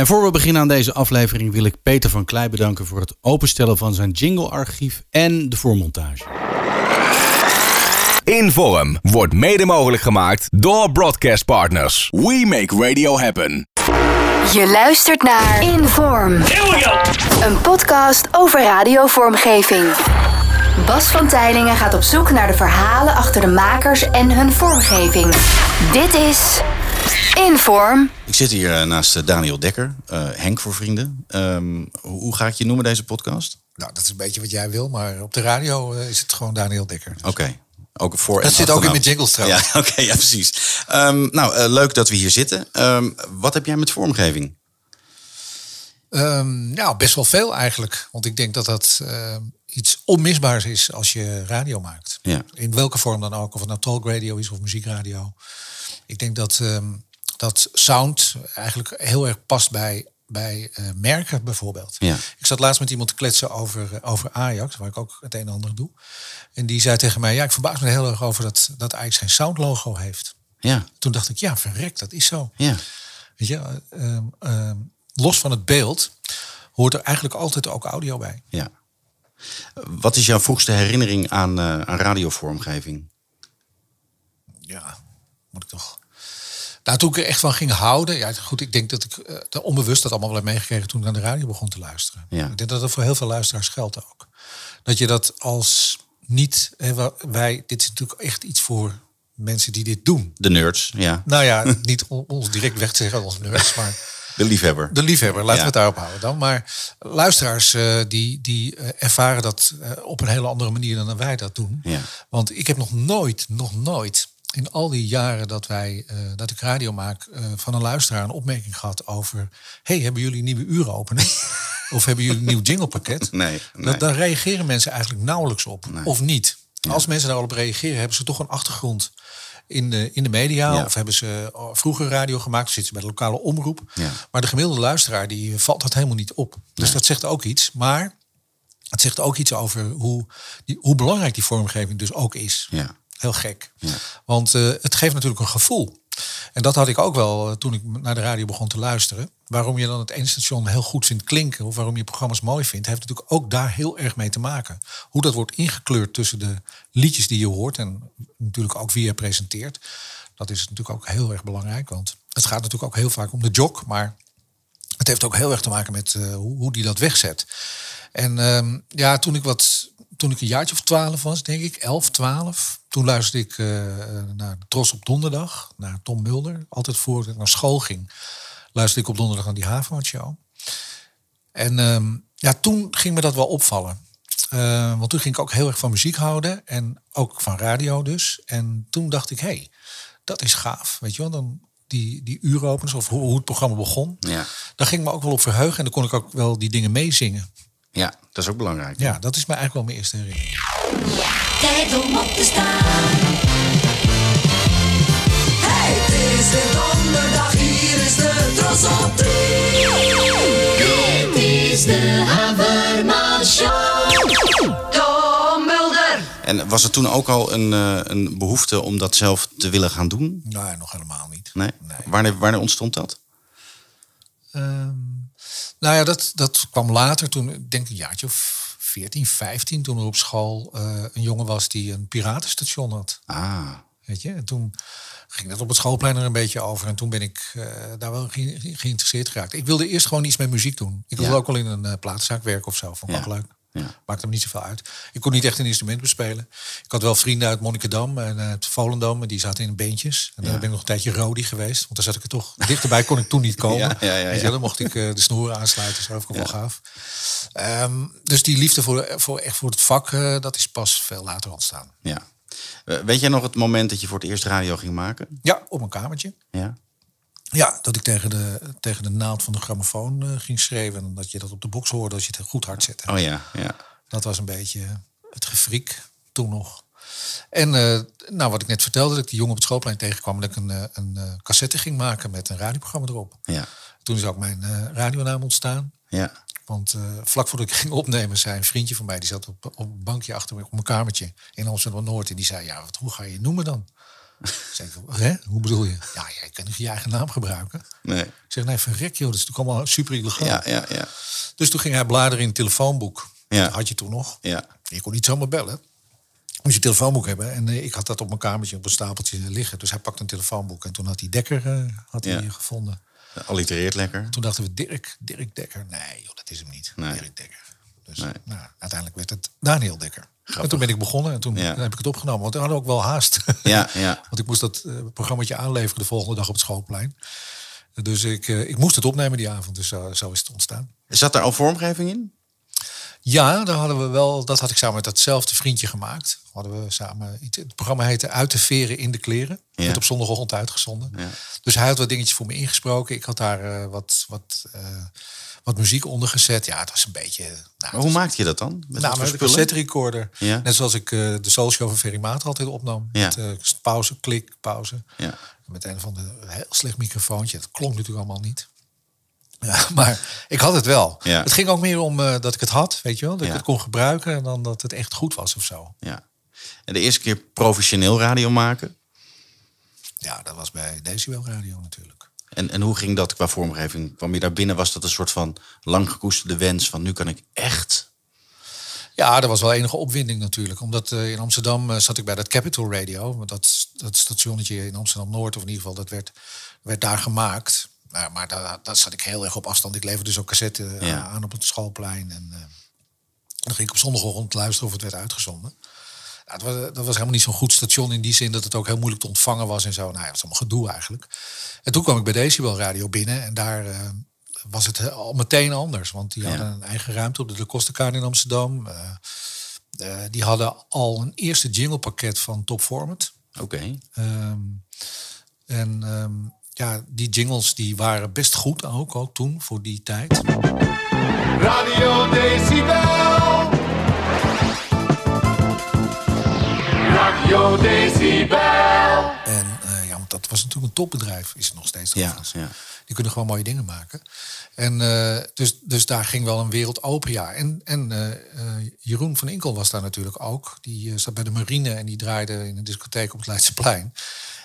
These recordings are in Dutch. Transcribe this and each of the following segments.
En voor we beginnen aan deze aflevering wil ik Peter van Klei bedanken voor het openstellen van zijn jinglearchief en de voormontage. Inform wordt mede mogelijk gemaakt door Broadcast Partners. We make radio happen. Je luistert naar Inform. Een podcast over radiovormgeving. Bas van Tijlingen gaat op zoek naar de verhalen achter de makers en hun vormgeving. Dit is Inform. Ik zit hier eh, naast eh, Daniel Dekker, uh, Henk voor vrienden. Um, hoe ga ik je noemen deze podcast? Nou, dat is een beetje wat jij wil, maar op de radio is het gewoon Daniel Dekker. Oké. Okay. Ook voor dat zit ook in mijn jingles trouwens. Ja, oké, ja, precies. Um, nou, uh, leuk dat we hier zitten. Um, wat heb jij met vormgeving? Um, nou, best wel veel eigenlijk. Want ik denk dat dat uh, iets onmisbaars is als je radio maakt. Ja. In welke vorm dan ook. Of het nou talk radio is of muziekradio. Ik denk dat, dat sound eigenlijk heel erg past bij bij uh, merken bijvoorbeeld. Ja. Ik zat laatst met iemand te kletsen over, uh, over Ajax, waar ik ook het een en ander doe. En die zei tegen mij, ja, ik verbaas me heel erg over dat, dat Ajax geen soundlogo heeft. Ja. Toen dacht ik, ja, verrek, dat is zo. Ja. Weet je, uh, los van het beeld hoort er eigenlijk altijd ook audio bij. Ja. Wat is jouw vroegste herinnering aan, eh, aan radiovormgeving? Ja, moet ik toch nou, toen ik er echt van ging houden, ja, goed, ik denk dat ik uh, onbewust dat allemaal wel heb meegekregen toen ik naar de radio begon te luisteren. Ja. Ik denk dat dat voor heel veel luisteraars geldt ook. Dat je dat als niet, hè, wij, dit is natuurlijk echt iets voor mensen die dit doen. De nerds, ja. Nou ja, niet ons direct weg te zeggen als nerds, maar de liefhebber. De liefhebber, laten ja. we het daarop houden dan. Maar luisteraars uh, die, die uh, ervaren dat op een hele andere manier dan wij dat doen. Ja. Want ik heb nog nooit, nog nooit in al die jaren dat, wij, uh, dat ik radio maak, uh, van een luisteraar een opmerking gehad over: hey, hebben jullie nieuwe uurenopening? of hebben jullie een nieuw jinglepakket? Nee. nee. Dat, daar reageren mensen eigenlijk nauwelijks op. Nee. Of niet. Ja. Als mensen daarop reageren, hebben ze toch een achtergrond in de, in de media. Ja. Of hebben ze vroeger radio gemaakt, of zitten ze bij de lokale omroep. Ja. Maar de gemiddelde luisteraar die valt dat helemaal niet op. Dus Nee. dat zegt ook iets. Maar het zegt ook iets over hoe, die, hoe belangrijk die vormgeving dus ook is. Ja. Heel gek. Ja. Want uh, het geeft natuurlijk een gevoel. En dat had ik ook wel uh, toen ik naar de radio begon te luisteren. Waarom je dan het ene station heel goed vindt klinken, of waarom je programma's mooi vindt, heeft natuurlijk ook daar heel erg mee te maken. Hoe dat wordt ingekleurd tussen de liedjes die je hoort en natuurlijk ook wie je presenteert. Dat is natuurlijk ook heel erg belangrijk. Want het gaat natuurlijk ook heel vaak om de jog, maar het heeft ook heel erg te maken met uh, hoe, hoe die dat wegzet. En um, ja, toen ik wat toen ik een jaartje of twaalf was, denk ik, 11, 12. Toen luisterde ik uh, naar Tros op donderdag, naar Tom Mulder. Altijd voor ik naar school ging, luisterde ik op donderdag naar die Havenman Show. En um, ja, toen ging me dat wel opvallen. Uh, want toen ging ik ook heel erg van muziek houden. En ook van radio dus. En toen dacht ik, hé, hey, dat is gaaf. Weet je wel, dan die, die uuropeners of hoe, hoe het programma begon. Ja. Daar ging ik me ook wel op verheugen. En dan kon ik ook wel die dingen meezingen. Ja, dat is ook belangrijk. Ja, dat is mij eigenlijk wel mijn eerste herinnering. Tijd om op te staan. Hey, het is de donderdag, hier is de tros op drie. Dit is de Haverman Show. Tom Mulder. En was er toen ook al een, uh, een behoefte om dat zelf te willen gaan doen? Nee, nog helemaal niet. Nee? nee. Wanneer, wanneer ontstond dat? Um, nou ja, dat, dat kwam later toen, ik denk een jaartje of 14, 15, toen er op school uh, een jongen was die een piratenstation had. Ah. Weet je, en toen ging dat op het schoolplein er een beetje over. En toen ben ik uh, daar wel ge geïnteresseerd geraakt. Ik wilde eerst gewoon iets met muziek doen. Ik wilde Ja. ook wel in een uh, werken of zo. Vond ik Ja. ook leuk. Ja. Maakte me niet zoveel uit. Ik kon niet echt een instrument bespelen. Ik had wel vrienden uit Monnikendam en uit Volendam. En die zaten in beentjes. En dan ben ik nog een tijdje Rodi geweest. Want daar zat ik er toch dichterbij. Kon ik toen niet komen. Ja. Dan mocht ik uh, de snoeren aansluiten. Zo vond ik wel gaaf. Ehm, dus die liefde voor, voor, echt voor het vak, uh, dat is pas veel later ontstaan. ja. Weet jij nog het moment dat je voor het eerst radio ging maken? Ja, op een kamertje. Ja. Ja, dat ik tegen de, tegen de naald van de grammofoon uh, ging schreeuwen. En dat je dat op de box hoorde als je het goed hard zette. Oh ja, ja. Dat was een beetje het gefriek toen nog. En uh, nou, wat ik net vertelde, dat ik die jongen op het schoolplein tegenkwam... dat ik een, uh, een uh, cassette ging maken met een radioprogramma erop. Ja. Toen is ook mijn radionaam ontstaan. Ja. Want vlak voordat ik ging opnemen, zei een vriendje van mij... die zat op, op een bankje achter me op mijn kamertje in Amsterdam-Noord... en die zei, ja, wat, hoe ga je je noemen dan? Zeg ik, hè? Hoe bedoel je? Ja, jij kan niet je eigen naam gebruiken. Nee. Ik zeg, nee, verrek joh, dat is natuurlijk allemaal super illegaal. Ja, ja, ja. Dus toen ging hij bladeren in het telefoonboek. Ja. Dat had je toen nog. Ja. Je kon niet zomaar bellen. Moest je telefoonboek hebben. En eh, ik had dat op mijn kamertje op een stapeltje liggen. Dus hij pakte een telefoonboek. En toen had hij Dekker eh, had hij gevonden. Allitereert lekker. Toen dachten we, Dirk, Dirk Dekker. Nee, joh, dat is hem niet. Nee. Dirk Dekker. Dus Nee. nou, uiteindelijk werd het Daniel Dekker. En toen ben ik begonnen en toen Ja. heb ik het opgenomen. Want we hadden ook wel haast. Ja, ja. Want ik moest dat programmaatje aanleveren de volgende dag op het schoolplein. Dus ik, eh, ik moest het opnemen die avond. Dus zo, zo is het ontstaan. Zat daar al vormgeving in? Ja, daar hadden we wel, dat had ik samen met datzelfde vriendje gemaakt. Hadden we samen iets, het programma heette Uit de veren in de kleren. Ja. Werd op zondagochtend uitgezonden. Ja. Dus hij had wat dingetjes voor me ingesproken. Ik had daar eh, wat, wat, eh, wat muziek onder gezet. Ja, het was een beetje. Nou, Maar hoe was- maakte je dat dan? Met nou, met een cassette recorder. Ja. Net zoals ik eh, de Soul Show van Ferry Maat altijd opnam. Met pauze, klik, pauze. Ja. Met een van de heel slecht microfoontje. Dat klonk natuurlijk allemaal niet. Ja, maar ik had het wel. Ja. Het ging ook meer om eh, dat ik het had, weet je wel. Dat Ja. ik het kon gebruiken en dan dat het echt goed was of zo. ja. En de eerste keer professioneel radio maken. Ja, dat was bij Decibel Radio natuurlijk. En, en hoe ging dat qua vormgeving? Kwam je daar binnen? Was dat een soort van lang gekoesterde wens van nu kan ik echt? Ja, er was wel enige opwinding natuurlijk. Omdat eh, in Amsterdam eh, zat ik bij dat Capital Radio. Dat, dat stationnetje in Amsterdam-Noord, of in ieder geval, dat werd, werd daar gemaakt. Maar, maar daar, daar zat ik heel erg op afstand. Ik leverde dus ook cassette eh, Ja. aan op het schoolplein. En eh, dan ging ik op zondagochtend luisteren of het werd uitgezonden. Ja, het was, dat was helemaal niet zo'n goed station in die zin dat het ook heel moeilijk te ontvangen was en zo. Nou ja, dat was allemaal gedoe eigenlijk. En toen kwam ik bij Decibel Radio binnen en daar eh, was het he- al meteen anders. Want die Ja. hadden een eigen ruimte op de De Kostenkade in Amsterdam. Eh, eh, die hadden al een eerste jinglepakket van Top Format. Oké. Ehm, en ehm, ja, die jingles die waren best goed ook, ook toen, voor die tijd. Radio Decibel. Radio Decibel. En eh, ja, want dat was natuurlijk een topbedrijf, is het nog steeds. Ja, ja. Die kunnen gewoon mooie dingen maken. En eh, dus, dus daar ging wel een wereld open, ja. En, en eh, eh, Jeroen van Inkel was daar natuurlijk ook. Die eh, zat bij de marine en die draaide in een discotheek op het Leidseplein.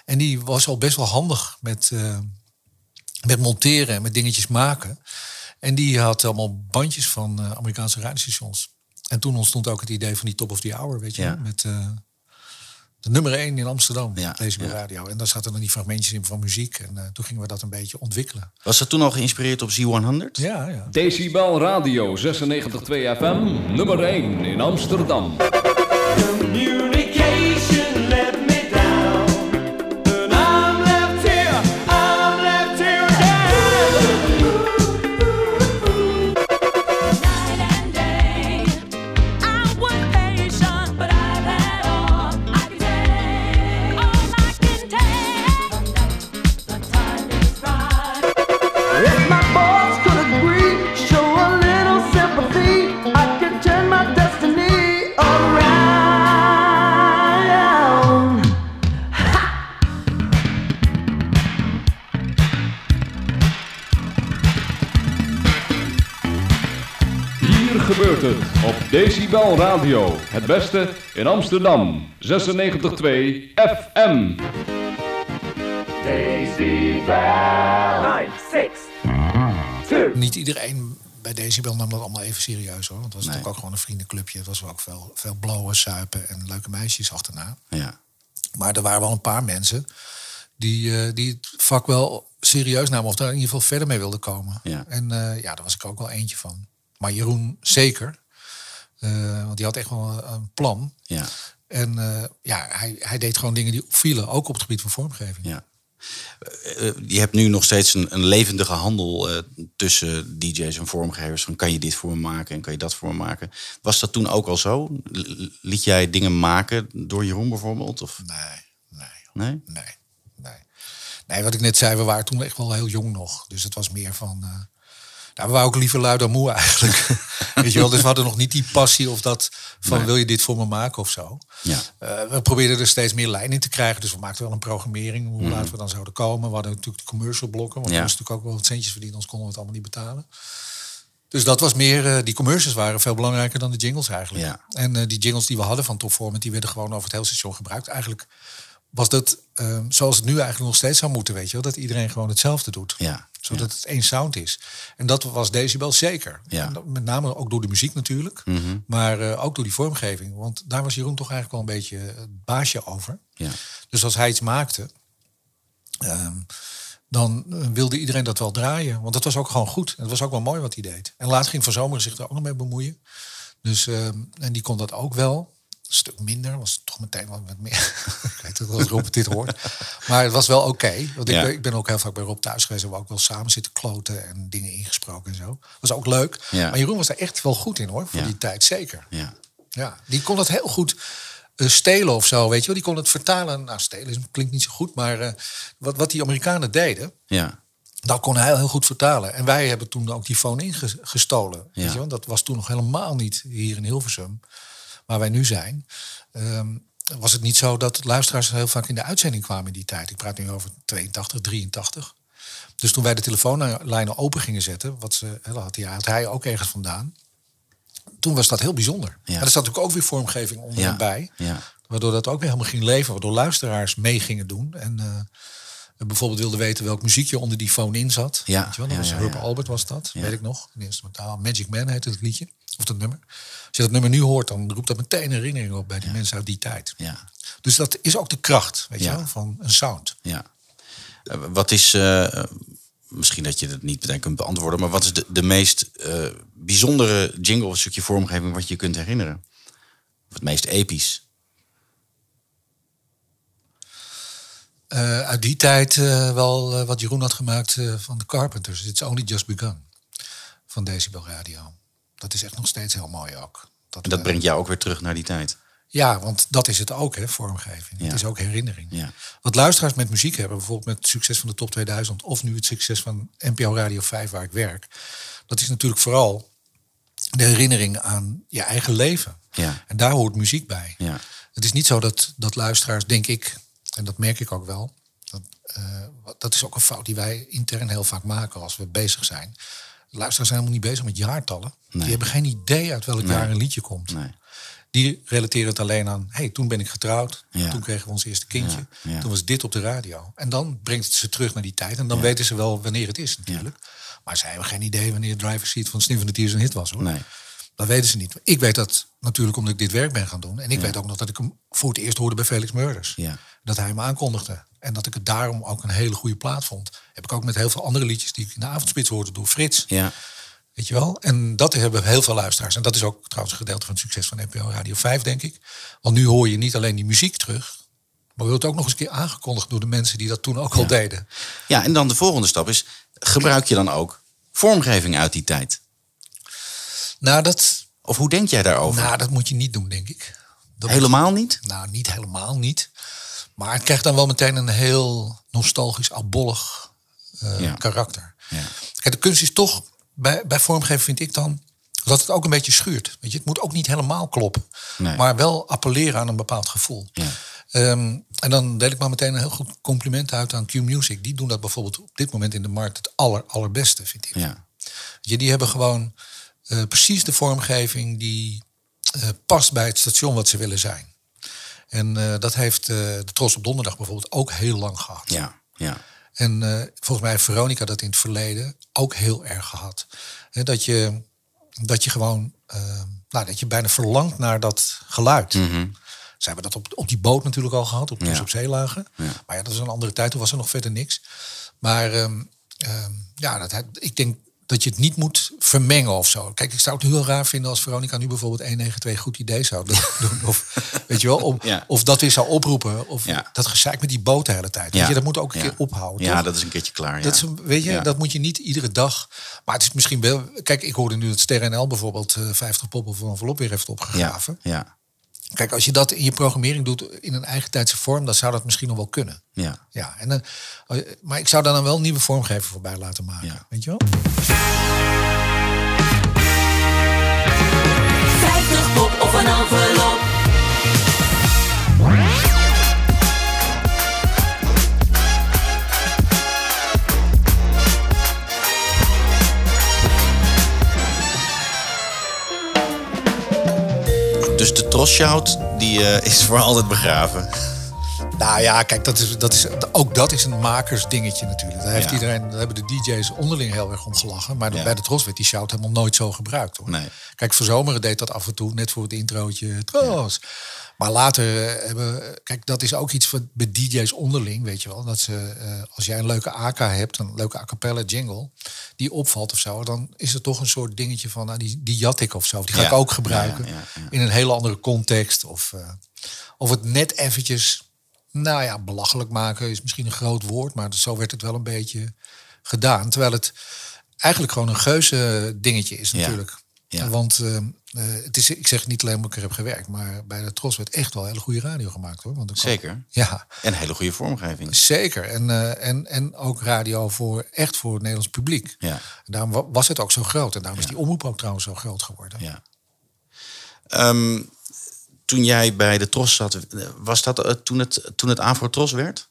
En die was al best wel handig met, eh, met monteren en met dingetjes maken. En die had allemaal bandjes van eh, Amerikaanse radiostations. En toen ontstond ook het idee van die Top of the Hour, weet je. Ja. Met eh, de nummer 1 in Amsterdam, Ja, deze ja. radio. En daar zaten dan die fragmentjes in van muziek. En eh, toen gingen we dat een beetje ontwikkelen. Was dat toen al geïnspireerd op Z100? Ja, ja. Decibel Radio 96.2 FM, nummer 1 in Amsterdam. Decibel Radio. Het beste in Amsterdam. 96.2 FM. Niet iedereen bij Decibel nam dat allemaal even serieus hoor. Want het was Nee. natuurlijk ook gewoon een vriendenclubje. Het was ook veel, veel blowen, suipen en leuke meisjes achterna. Ja. Maar er waren wel een paar mensen die, eh, die het vak wel serieus namen. Of daar in ieder geval verder mee wilden komen. Ja. En eh, ja, daar was ik ook wel eentje van. Maar Jeroen zeker. Eh, want die had echt wel een, een plan. Ja. En eh, ja, hij, hij deed gewoon dingen die opvielen. Ook op het gebied van vormgeving. ja. Eh, je hebt nu nog steeds een, een levendige handel tussen DJ's en vormgevers. Van kan je dit voor me maken en kan je dat voor me maken? Was dat toen ook al zo? L- liet jij dingen maken door Jeroen bijvoorbeeld? Of? Nee, nee. Nee? Nee, nee. Nee, wat ik net zei, we waren toen echt wel heel jong nog. Dus het was meer van... nou, we waren ook liever lui dan moe eigenlijk. Weet je wel, dus we hadden nog niet die passie of dat van Nee. wil je dit voor me maken of zo. Ja. Eh, we probeerden er steeds meer lijn in te krijgen. Dus we maakten wel een programmering, hoe laat we dan zouden komen. We hadden natuurlijk de commercial blokken. Want Mhm. Ja. we moesten natuurlijk ook wel wat centjes verdienen, anders konden we het allemaal niet betalen. Dus dat was meer, eh, die commercials waren veel belangrijker dan de jingles eigenlijk. Ja. En eh, die jingles die we hadden van Top Format, die werden gewoon over het hele station gebruikt. Eigenlijk was dat eh, zoals het nu eigenlijk nog steeds zou moeten, weet je wel. Dat iedereen gewoon hetzelfde doet. Ja, Zodat het één sound is. En dat was Decibel zeker. Ja. Mhm. En dat- met name ook door de muziek natuurlijk. Maar eh, ook door die vormgeving. Want daar was Jeroen toch eigenlijk wel een beetje het baasje over. Ja. Dus als hij iets maakte, ehm, dan eh, wilde iedereen dat wel draaien. Want het was ook gewoon goed. En het was ook wel mooi wat hij deed. En later ging Van Zomer zich er ook nog mee bemoeien. Dus, ehm, en die kon dat ook wel. Een stuk minder, was toch meteen wat meer. ik weet het als Rob dit hoort. Maar het was wel oké. want ik, Ja. ik ben ook heel vaak bij Rob thuis geweest. We ook wel samen zitten kloten en dingen ingesproken en zo. Was ook leuk. Ja. Maar Jeroen was daar echt wel goed in hoor. Voor Ja. die tijd zeker. Ja. Ja, die kon dat heel goed eh, stelen of zo, weet je wel. Die kon het vertalen. Nou, stelen klinkt niet zo goed, maar eh, wat, wat die Amerikanen deden, Ja. dat kon hij heel goed vertalen. En wij hebben toen ook die phone ingestolen. Weet je? Dat was toen nog helemaal niet hier in Hilversum, waar wij nu zijn. Ehm, was het niet zo dat luisteraars heel vaak in de uitzending kwamen in die tijd. Ik praat nu over 82, 83. Dus toen wij de telefoonlijnen open gingen zetten, wat ze, had hij, had hij ook ergens vandaan. Toen was dat heel bijzonder. Ja. En er zat natuurlijk ook weer vormgeving onder Ja. Ja. Waardoor dat ook weer helemaal ging leven. Waardoor luisteraars mee gingen doen. En eh, bijvoorbeeld wilden weten welk muziekje onder die phone in zat. Ja, Weet je wel? Dat was ja, Herb ja. Albert was dat, weet ik nog. In instrumentaal. Magic Man heette het liedje. Of dat nummer. Als je dat nummer nu hoort, dan roept dat meteen herinneringen op bij die mensen uit die tijd. Ja. Dus dat is ook de kracht, weet je wel, van een sound. Ja. Eh, Wat is, eh, misschien dat je het niet meteen kunt beantwoorden, maar wat is de, de meest eh, bijzondere jingle of stukje vormgeving wat je je kunt herinneren? Of het meest episch? Eh, uit die tijd eh, wel eh, wat Jeroen had gemaakt van de Carpenters. It's Only Just Begun. Van Decibel Radio. Dat is echt nog steeds heel mooi ook. En dat brengt jou ook weer terug naar die tijd. Ja, want dat is het ook, hè, vormgeving. Ja. Het is ook herinnering. Ja. Wat luisteraars met muziek hebben, bijvoorbeeld met het succes van de Top 2000... of nu het succes van NPO Radio 5, waar ik werk... dat is natuurlijk vooral de herinnering aan je eigen leven. Ja. En daar hoort muziek bij. Ja. Het is niet zo dat, dat luisteraars, denk ik, en dat merk ik ook wel... Dat, eh, dat is ook een fout die wij intern heel vaak maken als we bezig zijn. Luisteraars zijn helemaal niet bezig met jaartallen. Nee. Die hebben geen idee uit welk jaar een liedje komt. Nee. Die relateren het alleen aan, hey, toen ben ik getrouwd. Ja. Toen kregen we ons eerste kindje. Ja, ja. Toen was dit op de radio. En dan brengt het ze terug naar die tijd. En dan weten ze wel wanneer het is natuurlijk. Maar ze hebben geen idee wanneer Driver Seat van Sniff van de een hit was hoor. Nee. Dat weten ze niet. Ik weet dat natuurlijk omdat ik dit werk ben gaan doen. En ik weet ook nog dat ik hem voor het eerst hoorde bij Felix Murders. Ja. Dat hij hem aankondigde. En dat ik het daarom ook een hele goede plaat vond. Heb ik ook met heel veel andere liedjes die ik in de avondspits hoorde door Frits. Ja. Weet je wel? En dat hebben heel veel luisteraars. En dat is ook trouwens een gedeelte van het succes van NPO Radio 5, denk ik. Want nu hoor je niet alleen die muziek terug. Maar wordt ook nog eens een keer aangekondigd door de mensen die dat toen ook al deden. ja, en dan de volgende stap is, gebruik je dan ook vormgeving uit die tijd? Nou, dat, Of hoe denk jij daarover? nou, dat moet je niet doen, denk ik. Dat Helemaal niet? Nou, niet helemaal niet. Maar het krijgt dan wel meteen een heel nostalgisch, albollig eh, Ja. karakter. Ja. Kijk, de kunst is toch, bij, bij vormgeven vind ik dan, dat het ook een beetje schuurt. Weet je, het moet ook niet helemaal kloppen. Nee. Maar wel appelleren aan een bepaald gevoel. Ja. Ehm, en dan deel ik maar meteen een heel goed compliment uit aan Q-Music. Die doen dat bijvoorbeeld op dit moment in de markt het aller, allerbeste, vind ik. Ja. Je, die hebben gewoon eh, precies de vormgeving die eh, past bij het station wat ze willen zijn. En eh, dat heeft eh, de Tros op Donderdag bijvoorbeeld ook heel lang gehad. Ja. Ja. En eh, volgens mij heeft Veronica dat in het verleden ook heel erg gehad. Hè, dat, je, dat je gewoon, nou, dat je bijna verlangt naar dat geluid. Ze hebben dat op, op die boot natuurlijk al gehad, op Ja. ze op zee lagen. Maar ja, dat is een andere tijd, toen was er nog verder niks. Maar ehm, ehm, ja, dat, ik denk dat je het niet moet vermengen of zo. Kijk, ik zou het heel raar vinden als Veronica nu bijvoorbeeld 192 goed idee zou doen. Of, weet je wel, om, Ja. of dat weer zou oproepen. Of Ja. dat gezeik met die boot de hele tijd. Weet je, dat moet ook een keer ophouden. Ja, toch? dat is een keertje klaar. Ja. Dat, is, een- weet je, dat moet je niet iedere dag. Maar het is misschien wel. Kijk, ik hoorde nu dat Ster NL bijvoorbeeld eh 50 poppen voor een envelop weer heeft opgegraven. Ja. Kijk, als je dat in je programmering doet in een eigen tijdse vorm, dan zou dat misschien nog wel kunnen. Ja. Ja, en dan, eh, maar ik zou daar dan wel een nieuwe vormgever voorbij laten maken. Ja. Weet je wel? 50 pop of een envelop. Dus de trosshout die eh, is voor altijd begraven. Nou ja, kijk, dat is, dat is, ook dat is een makersdingetje natuurlijk. Daar, heeft Ja. iedereen, daar hebben de DJ's onderling heel erg om gelachen. Maar Ja. bij de Tros werd die shout helemaal nooit zo gebruikt. Hoor. Nee. Kijk, voor zomeren deed dat af en toe, net voor het introotje. Tros. Maar later eh, hebben... Kijk, dat is ook iets van bij DJ's onderling, weet je wel. Dat ze, eh, als jij een leuke AK hebt, een leuke a cappella jingle... die opvalt of zo, dan is het toch een soort dingetje van... Nou, die, die jat ik of zo, die ga Ja. ik ook gebruiken. Ja, ja, ja. In een hele andere context. Of, eh, of het net eventjes, nou ja, belachelijk maken is misschien een groot woord... maar zo werd het wel een beetje gedaan. Terwijl het eigenlijk gewoon een geuze dingetje is natuurlijk. Ja. Want eh, eh, het is, ik zeg niet alleen omdat ik er heb gewerkt, maar bij de Tros werd echt wel hele goede radio gemaakt hoor. Want er Zeker. Ja, En hele goede vormgeving. zeker. En, eh, en, en ook radio voor echt voor het Nederlands publiek. Ja. En daarom wa- was het ook zo groot. En daarom is die omroep ook trouwens zo groot geworden. Ja. Ehm, toen jij bij de Tros zat, was dat eh, toen het, toen het Avro Tros werd?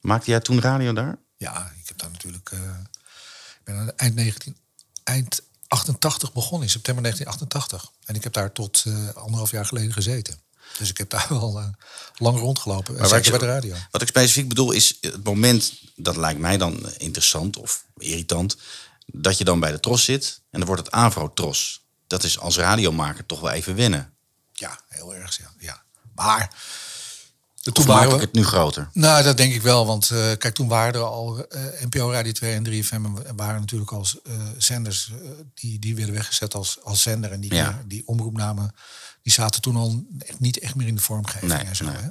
Maakte jij toen radio daar? Ja, ik heb daar natuurlijk. ik ben aan eind 19, eind 88 begonnen in september 1988. En ik heb daar tot eh, anderhalf jaar geleden gezeten. Dus ik heb daar wel eh, lang rondgelopen. Maar zeker bij de radio. Wat ik specifiek bedoel is het moment, dat lijkt mij dan interessant of irritant, dat je dan bij de Tros zit en dan wordt het Avro Tros. Dat is als radiomaker toch wel even wennen. Ja, heel erg. Ja. ja. Maar toen maak waren ik het nu groter? Nou, dat denk ik wel. Want eh, kijk, toen waren er al eh, NPO Radio 2 en 3FM en waren natuurlijk als eh, zenders die, die werden weggezet als, als zender. En die, Ja. die omroepnamen die zaten toen al echt, niet echt meer in de vormgeving Nee, en zo. nee. Hè?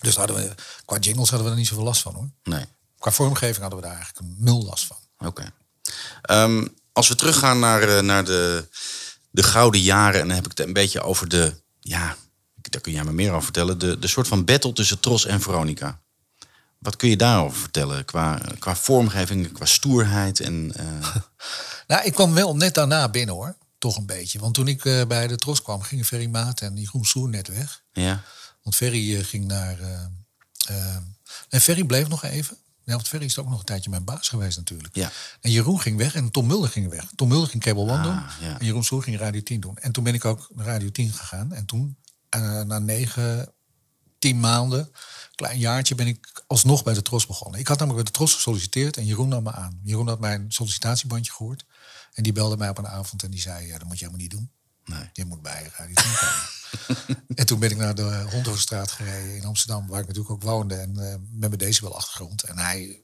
Dus hadden we, qua jingles hadden we er niet zoveel last van hoor. Nee. Qua vormgeving hadden we daar eigenlijk een nul last van. Oké. Ehm, als we teruggaan naar, naar de, de gouden jaren, en dan heb ik het een beetje over de, ja, daar kun jij me meer over vertellen, de, de soort van battle tussen Tros en Veronica. Wat kun je daarover vertellen qua, qua vormgeving, qua stoerheid en eh, Nou, ik kwam wel net daarna binnen hoor. Toch een beetje. Want toen ik eh, bij de Tros kwam, gingen Ferry Maat en Jeroen Soer net weg. ja, Want Ferry eh, ging naar. en Ferry bleef nog even. Ja, want Ferry is ook nog een tijdje mijn baas geweest natuurlijk. Ja. En Jeroen ging weg en Tom Mulder ging weg. Tom Mulder ging Cable One Ah, doen. ja. En Jeroen Soer ging Radio 10 doen. En toen ben ik ook naar Radio 10 gegaan. En toen, eh, na negen, tien maanden, klein jaartje, ben ik alsnog bij de Tros begonnen. Ik had namelijk bij de Tros gesolliciteerd en Jeroen nam me aan. Jeroen had mijn sollicitatiebandje gehoord. En die belde mij op een avond en die zei, ja, dat moet je helemaal niet doen. nee. Je moet bij Radio 10 komen. en toen ben ik naar de Hondhoofdstraat gereden in Amsterdam, waar ik natuurlijk ook woonde. En eh, met mijn decibel achtergrond. En hij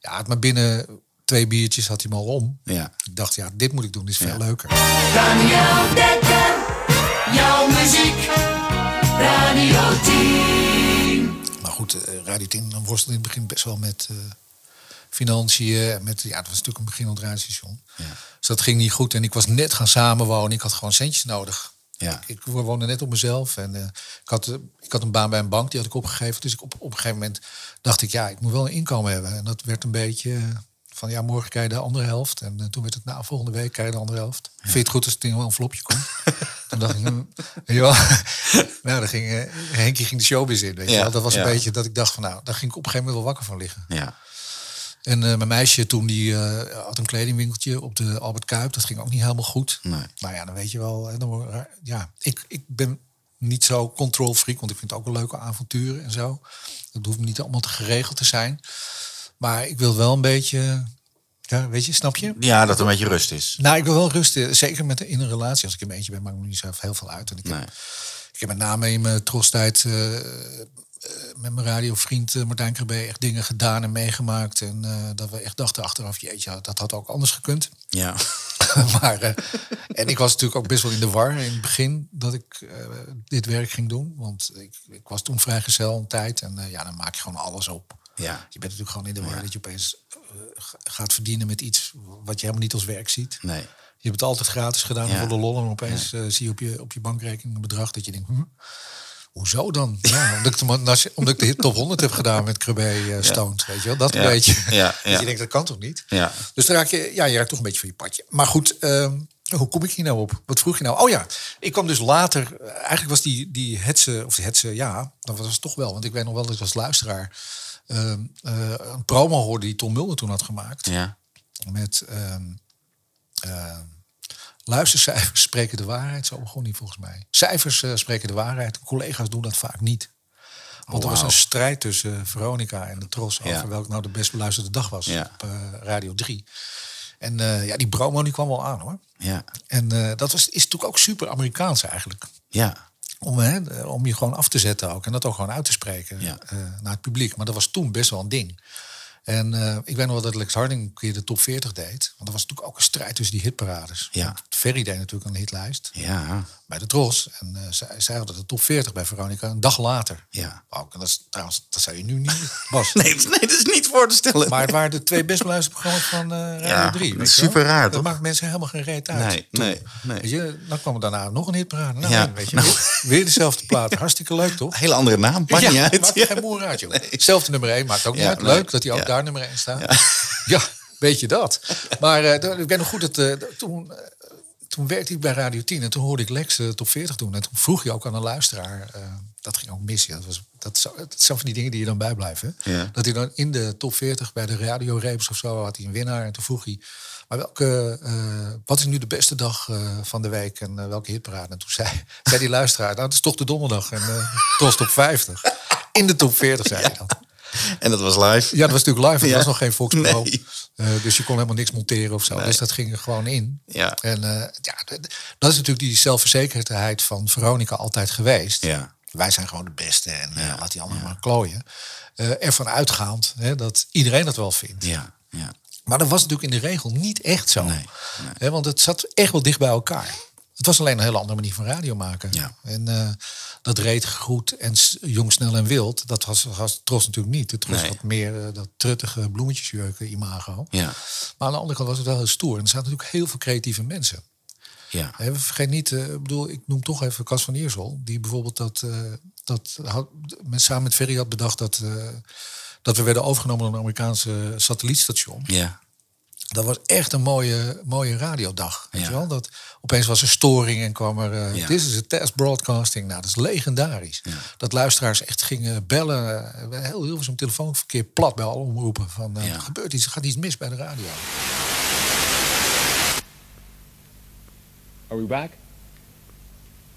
ja, had maar binnen twee biertjes had hij me al om. Ja. Ik dacht, ja, dit moet ik doen, dit is veel Ja. leuker. Radio Dekker, jouw muziek, goed, eh, Radio 10 dan worstelde in het begin best wel met eh, financiën. Met, ja, het was natuurlijk een beginnend radiostation. Dus dat ging niet goed. En ik was net gaan samenwonen. Ik had gewoon centjes nodig. Ja. Ik woonde net op mezelf. En eh, ik, had, ik had een baan bij een bank, die had ik opgegeven. Dus ik op, op een gegeven moment dacht ik, ja, ik moet wel een inkomen hebben. En dat werd een beetje van, ja, morgen krijg je de andere helft. En eh, toen werd het, nou, volgende week krijg je de andere helft. Vind je het goed als het in een envelopje komt? toen dacht ik, hm, je wel. nou, dan ging, eh, Henkie ging de showbiz in, weet je Ja, wel. Dat was een ja. beetje dat ik dacht van, nou, daar ging ik op een gegeven moment wel wakker van liggen. Ja. En eh, mijn meisje toen, die had een kledingwinkeltje op de Albert Kuip. Dat ging ook niet helemaal goed. Nee. Nou ja, dan weet je wel. Dan, ja, ik, ik ben niet zo control freak, want ik vind het ook wel leuke avonturen en zo. Dat hoeft niet allemaal te geregeld te zijn. Maar ik wil wel een beetje, ja, weet je, snap je? ja, dat er een beetje rust is. Nou, ik wil wel rusten. Zeker met in een relatie. Als ik een eentje ben, maakt me niet zo heel veel uit. En ik heb, ik heb met name in mijn trostijd eh, eh, met mijn radiovriend eh, Martijn Krabbe echt dingen gedaan en meegemaakt. En eh, dat we echt dachten achteraf, jeetje, dat had ook anders gekund. Ja. maar, eh, en ik was natuurlijk ook best wel in de war in het begin dat ik eh, dit werk ging doen. Want ik, ik was toen vrijgezel een tijd. En eh, ja, dan maak je gewoon alles op. Ja. Je bent natuurlijk gewoon in de war dat je opeens eh, gaat verdienen met iets wat je helemaal niet als werk ziet. Nee. Je hebt het altijd gratis gedaan Ja. voor de lol. En opeens eh, zie je op, je op je bankrekening een bedrag dat je denkt... Hm, hoezo dan? Ja, omdat, ik de, omdat ik- de hit top 100 heb gedaan met Krabbe eh Stoned. Weet je wel? Dat een beetje. Ja, Dat je denkt, dat kan toch niet? Ja. Dus dan raak je, ja, je raakt toch een beetje van je padje. Maar goed, ehm, hoe kom ik hier nou op? Wat vroeg je nou? Oh ja, ik kwam dus later... Eigenlijk was die, die hetze, of die hetze, ja, dat was het toch wel. Want ik weet nog wel dat ik als luisteraar... ehm, eh, een promo hoorde die Tom Mulder toen had gemaakt Ja. met ehm, ehm, luistercijfers spreken de waarheid. Zo begon hij volgens mij. Cijfers eh, spreken de waarheid. Collega's doen dat vaak niet. Want er was wauw. een strijd tussen Veronica en de Tros Ja. over welk nou de best beluisterde dag was Ja. op eh, Radio 3. En ja, die promo die kwam wel aan hoor. Ja, En dat was, is natuurlijk ook super Amerikaans eigenlijk. ja, Om, hè, om je gewoon af te zetten ook. En dat ook gewoon uit te spreken Ja. eh, naar het publiek. Maar dat was toen best wel een ding. En eh, ik weet nog wel dat Lex Harding een keer de top 40 deed. Want er was natuurlijk ook een strijd tussen die hitparades. Ja. Ferry deed natuurlijk een hitlijst ja, bij de Tros. En eh, zij, zij hadden de top 40 bij Veronica een dag later. ja. Ook, en dat, is, trouwens, dat zou je nu niet Bas. Nee, dat- nee, dat is niet voor te stellen. Maar het waren de twee best beluisterde programma's van eh Radio Ja, 3. dat weet is je wel? super raar, Dat toch? maakt mensen helemaal geen reet uit. Nee, toen. nee, nee. Weet je, dan kwam er daarna nog een hitparade. Nou, Ja, weet je, nou. weer, dezelfde plaat. Hartstikke leuk, toch? Hele andere naam, maakt niet uit. Maakt geen moer uit, joh. Zelfde nummer 1, maakt ook niet Ja, uit. Leuk dat hij ook Ja. Daar nummer 1 staat. Ja, weet je dat. Maar eh, ik ben nog goed dat eh, toen, eh, toen werkte ik bij Radio 10 en toen hoorde ik Lex de top 40 doen. En toen vroeg je ook aan een luisteraar, dat ging ook mis. Ja. Dat, was, dat, dat zijn van die dingen die je dan bijblijven. Ja. Dat hij dan in de top 40 bij de radioreeps of zo had hij een winnaar. En toen vroeg hij, maar welke, wat is nu de beste dag van de week en welke hitparade? En toen zei, zei die luisteraar, nou, dat is toch de donderdag en uh, top 50. In de top 40 zei hij dat. En dat was live. Ja, dat was natuurlijk live. Er Ja. was nog geen Fox Pro. Nee. Eh, dus je kon helemaal niks monteren of zo. Dus dat ging er gewoon in. Ja. En eh, ja, dat is natuurlijk die zelfverzekerdheid van Veronica altijd geweest. Ja. Wij zijn gewoon de beste en eh, laat die anderen maar klooien. Ervan uitgaand hè, dat iedereen dat wel vindt. Ja, ja. Maar dat was natuurlijk in de regel niet echt zo. Nee, nee. Hè, want het zat echt wel dicht bij elkaar. Het was alleen een hele andere manier van radio maken. Ja. En eh, dat reed goed en jong, snel en wild, dat was, was Tros natuurlijk niet. Tros Nee. had meer eh, dat truttige bloemetjesjurken imago. Ja, Maar aan de andere kant was het wel heel stoer. En er zaten natuurlijk heel veel creatieve mensen. ja. Hè, vergeet niet, eh, ik bedoel, ik noem toch even Cas van Iersel. Die bijvoorbeeld dat, dat had, met, samen met Ferry had bedacht dat, dat we werden overgenomen door een Amerikaanse satellietstation. Ja, Dat was echt een mooie, mooie radiodag. Weet Ja. je wel? Dat, opeens was er storing en kwam er... eh Ja. Dit is een test broadcasting. Nou, dat is legendarisch. Ja. Dat luisteraars echt gingen bellen. eh, Heel, heel veel telefoonverkeer plat bij alle omroepen. Van, eh, Ja. Er gebeurt iets, er gaat iets mis bij de radio. Are we back?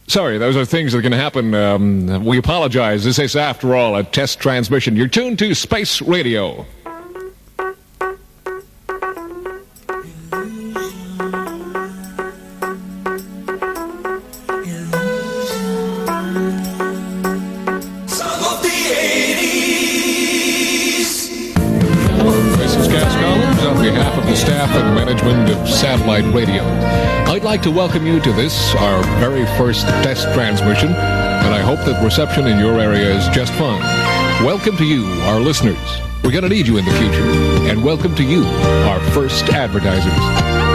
Sorry, those are things that can happen. Um, we apologize. This is, after all, a test transmission. You're tuned to Space Radio. Staff and management of Satellite Radio. I'd like to welcome you to this, our very first test transmission, and I hope that reception in your area is just fine. Welcome to you, our listeners. We're going to need you in the future. And welcome to you, our first advertisers.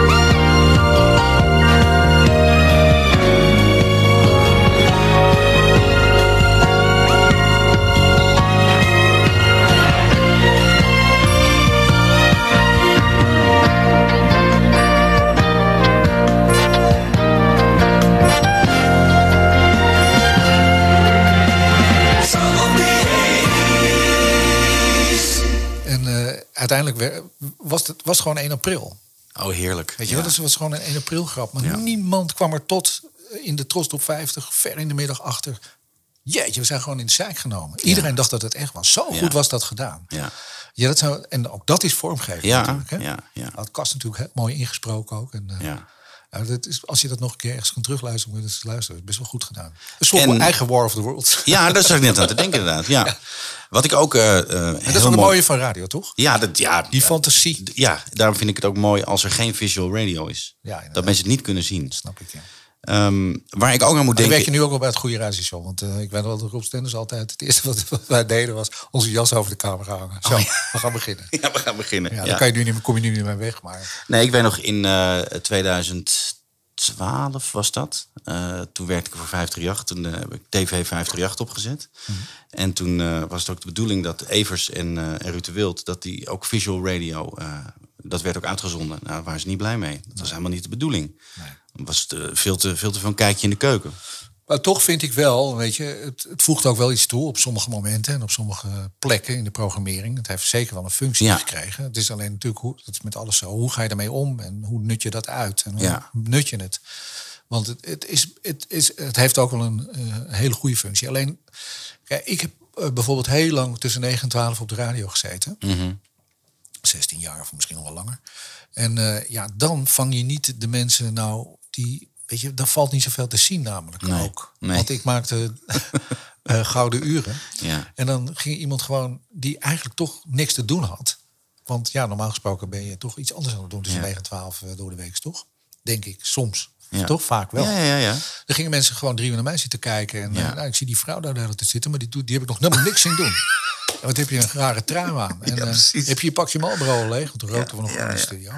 Uiteindelijk was het was gewoon 1 april. Oh, heerlijk. Weet je ja. dat was gewoon een 1 april grap. Maar Ja. niemand kwam er tot eh, in de Tros top 50, ver in de middag achter. Jeetje, we zijn gewoon in de zijk genomen. Iedereen dacht dat het echt was. Zo goed was dat gedaan. Ja. Ja, dat zou, en ook dat is vormgeving Ja, natuurlijk. Hè? ja, ja. Had Kast natuurlijk heel mooi ingesproken ook. En, eh, Ja. Dat is, als je dat nog een keer ergens kan terugluisteren, moet je dat eens luisteren. Dat is best wel goed gedaan. Een soort En- eigen War of the Worlds. Ja, daar zat ik net aan te denken inderdaad. Ja. Wat ik ook En dat is wel een mooi... mooie van radio, toch? Ja, dat, ja, Die fantasie. ja, daarom vind ik het ook mooi als er geen visual radio is. Ja, inderdaad. dat mensen het niet kunnen zien. Snap ik, ja. Ehm, waar ik ook aan moet Dan denken... werk je nu ook wel bij het goede radioshow. Want eh, ik weet wel dat Rob Stenders altijd... Het eerste wat, wat wij deden was onze jas over de kamer hangen. Zo, we gaan beginnen. Ja, we gaan beginnen. dan Ja. kan je nu niet, meer- kom je nu niet meer weg. Maar Nee, ik weet nog in eh 2012 was dat. Eh, toen werkte ik voor 538. Toen eh, heb ik TV 538 opgezet. Mhm. En toen eh, was het ook de bedoeling dat Evers en, eh en Ruud de Wild... dat die ook visual radio... eh, dat werd ook uitgezonden. Nou, daar waren ze niet blij mee. Dat was helemaal niet de bedoeling. Dan was het eh, veel, te, veel te veel een kijkje in de keuken. Maar toch vind ik wel, weet je, het, het voegt ook wel iets toe op sommige momenten en op sommige plekken in de programmering. Het heeft zeker wel een functie Ja. gekregen. Het is alleen natuurlijk, hoe, dat is met alles zo, hoe ga je daarmee om en hoe nut je dat uit en hoe Ja. nut je het? Want het, het, is, het, is, het heeft ook wel een eh, hele goede functie. Alleen, kijk, ik heb eh, bijvoorbeeld heel lang tussen 9 en 12 op de radio gezeten. Mhm. 16 jaar of misschien nog wel langer. En ja, dan vang je niet de mensen nou die... Weet je, daar valt niet zoveel te zien namelijk Nee, ook. nee. Want ik maakte eh, gouden uren. Ja. En dan ging iemand gewoon die eigenlijk toch niks te doen had. Want ja, normaal gesproken ben je toch iets anders aan het doen tussen Ja. 9 en 12 eh, door de week, toch? Denk ik, soms. Ja. Toch vaak wel. Ja, ja, ja. Dan gingen mensen gewoon drie uur naar mij zitten kijken. En Ja. eh, nou, ik zie die vrouw daar de hele tijd zitten, maar die, doet, die heb ik nog helemaal niks in doen. En wat heb je een rare trui aan? En Ja, precies. heb je je pakje Marlboro leeg? Want toen rookten we nog in de ja. studio.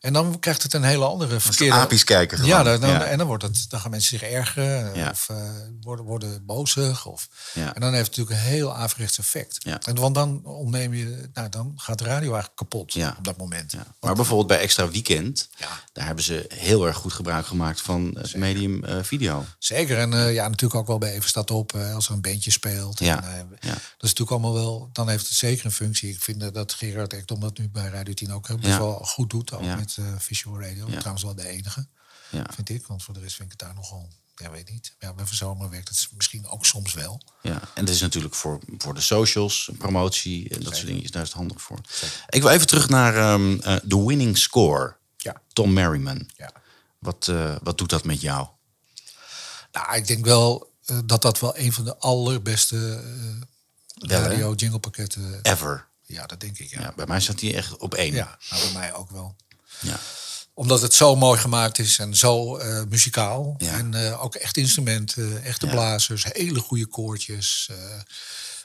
En dan krijgt het een hele andere verkeerde... apies kijken gewoon. Ja, dan, dan- Ja. en dan, wordt het, dan gaan mensen zich ergeren. Ja. Of eh, worden, worden bozig. Of, Ja. En dan heeft het natuurlijk een heel averechts effect. En want dan ontneem je... Nou, dan gaat de radio eigenlijk kapot op dat moment. Maar bijvoorbeeld bij Extra Weekend, daar hebben ze heel erg goed gebruik gemaakt van het medium eh, video. Zeker. En eh, ja, natuurlijk ook wel bij Even Staat Op, eh, als er een bandje speelt. Ja, En, eh. Dat is natuurlijk allemaal wel, dan heeft het zeker een functie. Ik vind eh, dat Gerard Ekdom dat nu bij Radio 10 ook best Ja. wel goed doet. Ook Ja. Met eh, Visual Radio. Trouwens wel de enige, Ja. vind ik. Want voor de rest vind ik het daar nogal, ja weet niet. Ja, bij Verzomer werkt het misschien ook soms wel. Ja, en het is natuurlijk voor, voor de socials, promotie en dat soort dingen, daar is het handig voor. Ik wil even terug naar ehm, eh, de winning score. Ja. Tom Merriman. Ja. Wat, eh, wat doet dat met jou? Nou, ik denk wel dat dat wel een van de allerbeste radio jinglepakketten... Ever. Ja, dat denk ik, ja. Ja, bij mij staat hij echt op één. Ja, nou, bij mij ook wel. Ja. Omdat het zo mooi gemaakt is en zo eh, muzikaal. Ja. En eh, ook echt instrumenten, echte Ja. blazers, hele goede koortjes.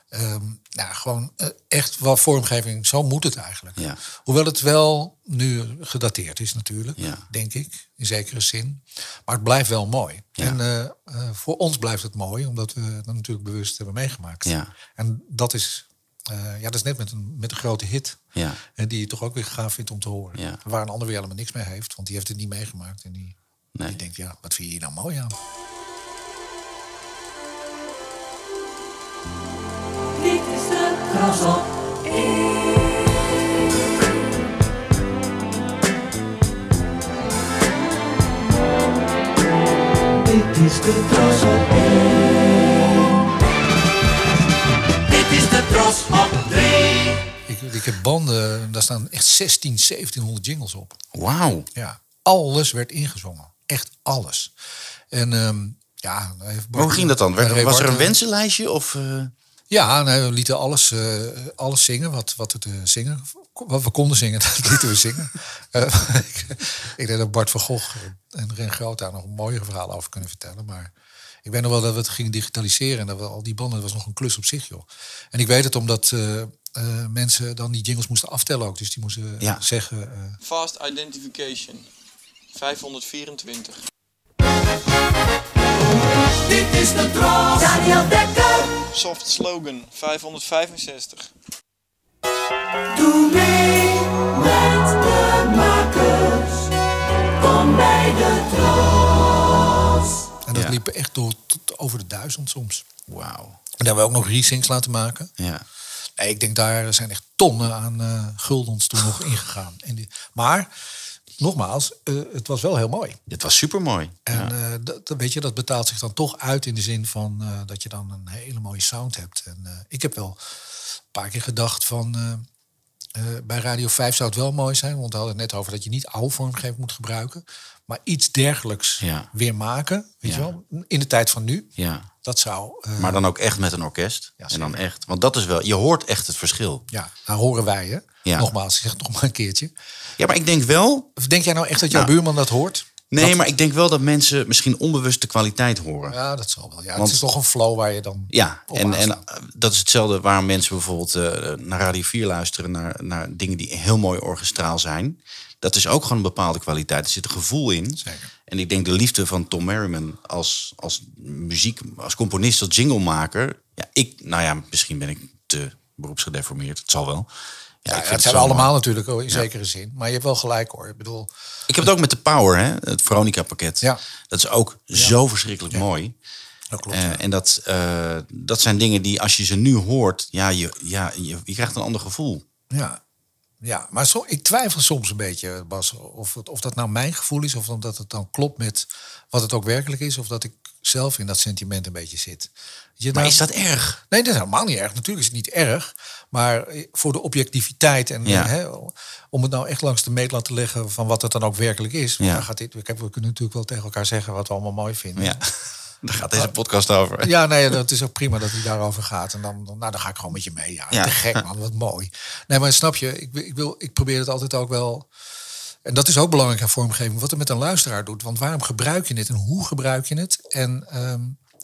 ehm, nou, gewoon echt wat vormgeving. Zo moet het eigenlijk. Hoewel het wel nu gedateerd is natuurlijk, denk ik, in zekere zin. Maar het blijft wel mooi. En voor ons blijft het mooi, omdat we het natuurlijk bewust hebben meegemaakt. En dat is, ja, dat is net met een, met een grote hit. Ja. En die je toch ook weer gaaf vindt om te horen. Ja. Waar een ander weer helemaal niks mee heeft. Want die heeft het niet meegemaakt. En die, Nee. die denkt, ja, wat vind je hier nou mooi aan? Dit is de Tros op Dit is de Tros op Dit is de Tros op 3. Ik, ik heb banden, daar staan echt 16, 1700 jingles op. Wauw. Ja, alles werd ingezongen. Echt alles. En ehm, ja... Maar hoe ging dat dan? Was er een wensenlijstje? Of, eh, Ja, nee, we lieten alles, eh, alles zingen wat, wat we te zingen. Wat we konden zingen, dat lieten we zingen. Eh, ik, ik denk dat Bart van Gogh en Ren Groot daar nog een mooiere verhaal over kunnen vertellen. Maar ik weet nog wel dat we het gingen digitaliseren. En dat we al die banden, dat was nog een klus op zich, joh. En ik weet het omdat eh, eh, mensen dan die jingles moesten aftellen ook. Dus die moesten Ja. zeggen... eh, Fast Identification. 524. Dit is de Tros. Daniel Dekker. Soft Slogan. 565. Doe mee met de makers. Kom bij de Tros. En dat Ja. liep echt door, tot over de duizend soms. Wauw. En daar hebben we ook nog resyncs laten maken. Ja. Nee, ik denk daar zijn echt tonnen aan eh guldens toen nog ingegaan. En die, maar nogmaals, eh, het was wel heel mooi. Dit was super mooi. En eh, dat, dat- weet je, dat betaalt zich dan toch uit in de zin van dat je dan een hele mooie sound hebt. En ik heb wel een paar keer gedacht van. bij Radio 5 zou het wel mooi zijn, want we hadden het net over dat je niet oude vormgeving moet gebruiken, maar iets dergelijks Ja. weer maken, weet Ja. je wel, in de tijd van nu. Ja. Dat zou. eh, Maar dan ook echt met een orkest. Ja, en dan echt. Want dat is wel, je hoort echt het verschil. ja, daar horen wij? Ja. Nogmaals, ik zeg het nog maar een keertje. Ja, maar ik denk wel. Of denk jij nou echt dat jouw Nou, buurman dat hoort? Nee, Dat- maar ik denk wel dat mensen misschien onbewust de kwaliteit horen. Ja, dat zal wel. Ja, Want- het is toch een flow waar je dan. Ja, en, en eh, dat is hetzelfde waarom mensen bijvoorbeeld eh, naar Radio 4 luisteren, naar, naar dingen die heel mooi orchestraal zijn. Dat is ook gewoon een bepaalde kwaliteit. Er zit een gevoel in. Zeker. En ik denk de liefde van Tom Merriman als, als muziek, als componist, als jinglemaker. Ja, ik, nou ja, misschien ben ik te beroepsgedeformeerd. Het zal wel. Ja, het zijn we allemaal mooi. natuurlijk in zekere zin. Maar je hebt wel gelijk hoor. Ik bedoel, Ik heb het ook met de Power, hè? het Veronica-pakket. Ja. Dat is ook zo verschrikkelijk mooi. dat klopt. Eh, ja. En dat, eh, dat zijn dingen die als je ze nu hoort, ja, je, ja, je, je krijgt een ander gevoel. Ja, ja maar zo, ik twijfel soms een beetje, Bas, of, of dat nou mijn gevoel is... of omdat het dan klopt met wat het ook werkelijk is, of dat ik zelf in dat sentiment een beetje zit. Je, Maar daar- is dat erg? Nee, dat is helemaal niet erg. Natuurlijk is het niet erg. Maar eh, voor de objectiviteit en Ja. hè, om het nou echt langs de meetlat te leggen van wat het dan ook werkelijk is. Ja. dan gaat dit, kijk, we kunnen natuurlijk wel tegen elkaar zeggen wat we allemaal mooi vinden. Ja. Daar gaat deze podcast over. Ja, nee, dat is ook prima dat hij daarover gaat. En dan, dan, nou, dan ga ik gewoon met je mee. Ja, Ja. te gek man, wat mooi. Nee, maar snap je, ik, ik, wil, ik probeer het altijd ook wel... En dat is ook belangrijk aan vormgeving, wat het met een luisteraar doet. Want waarom gebruik je het en hoe gebruik je het? En ehm,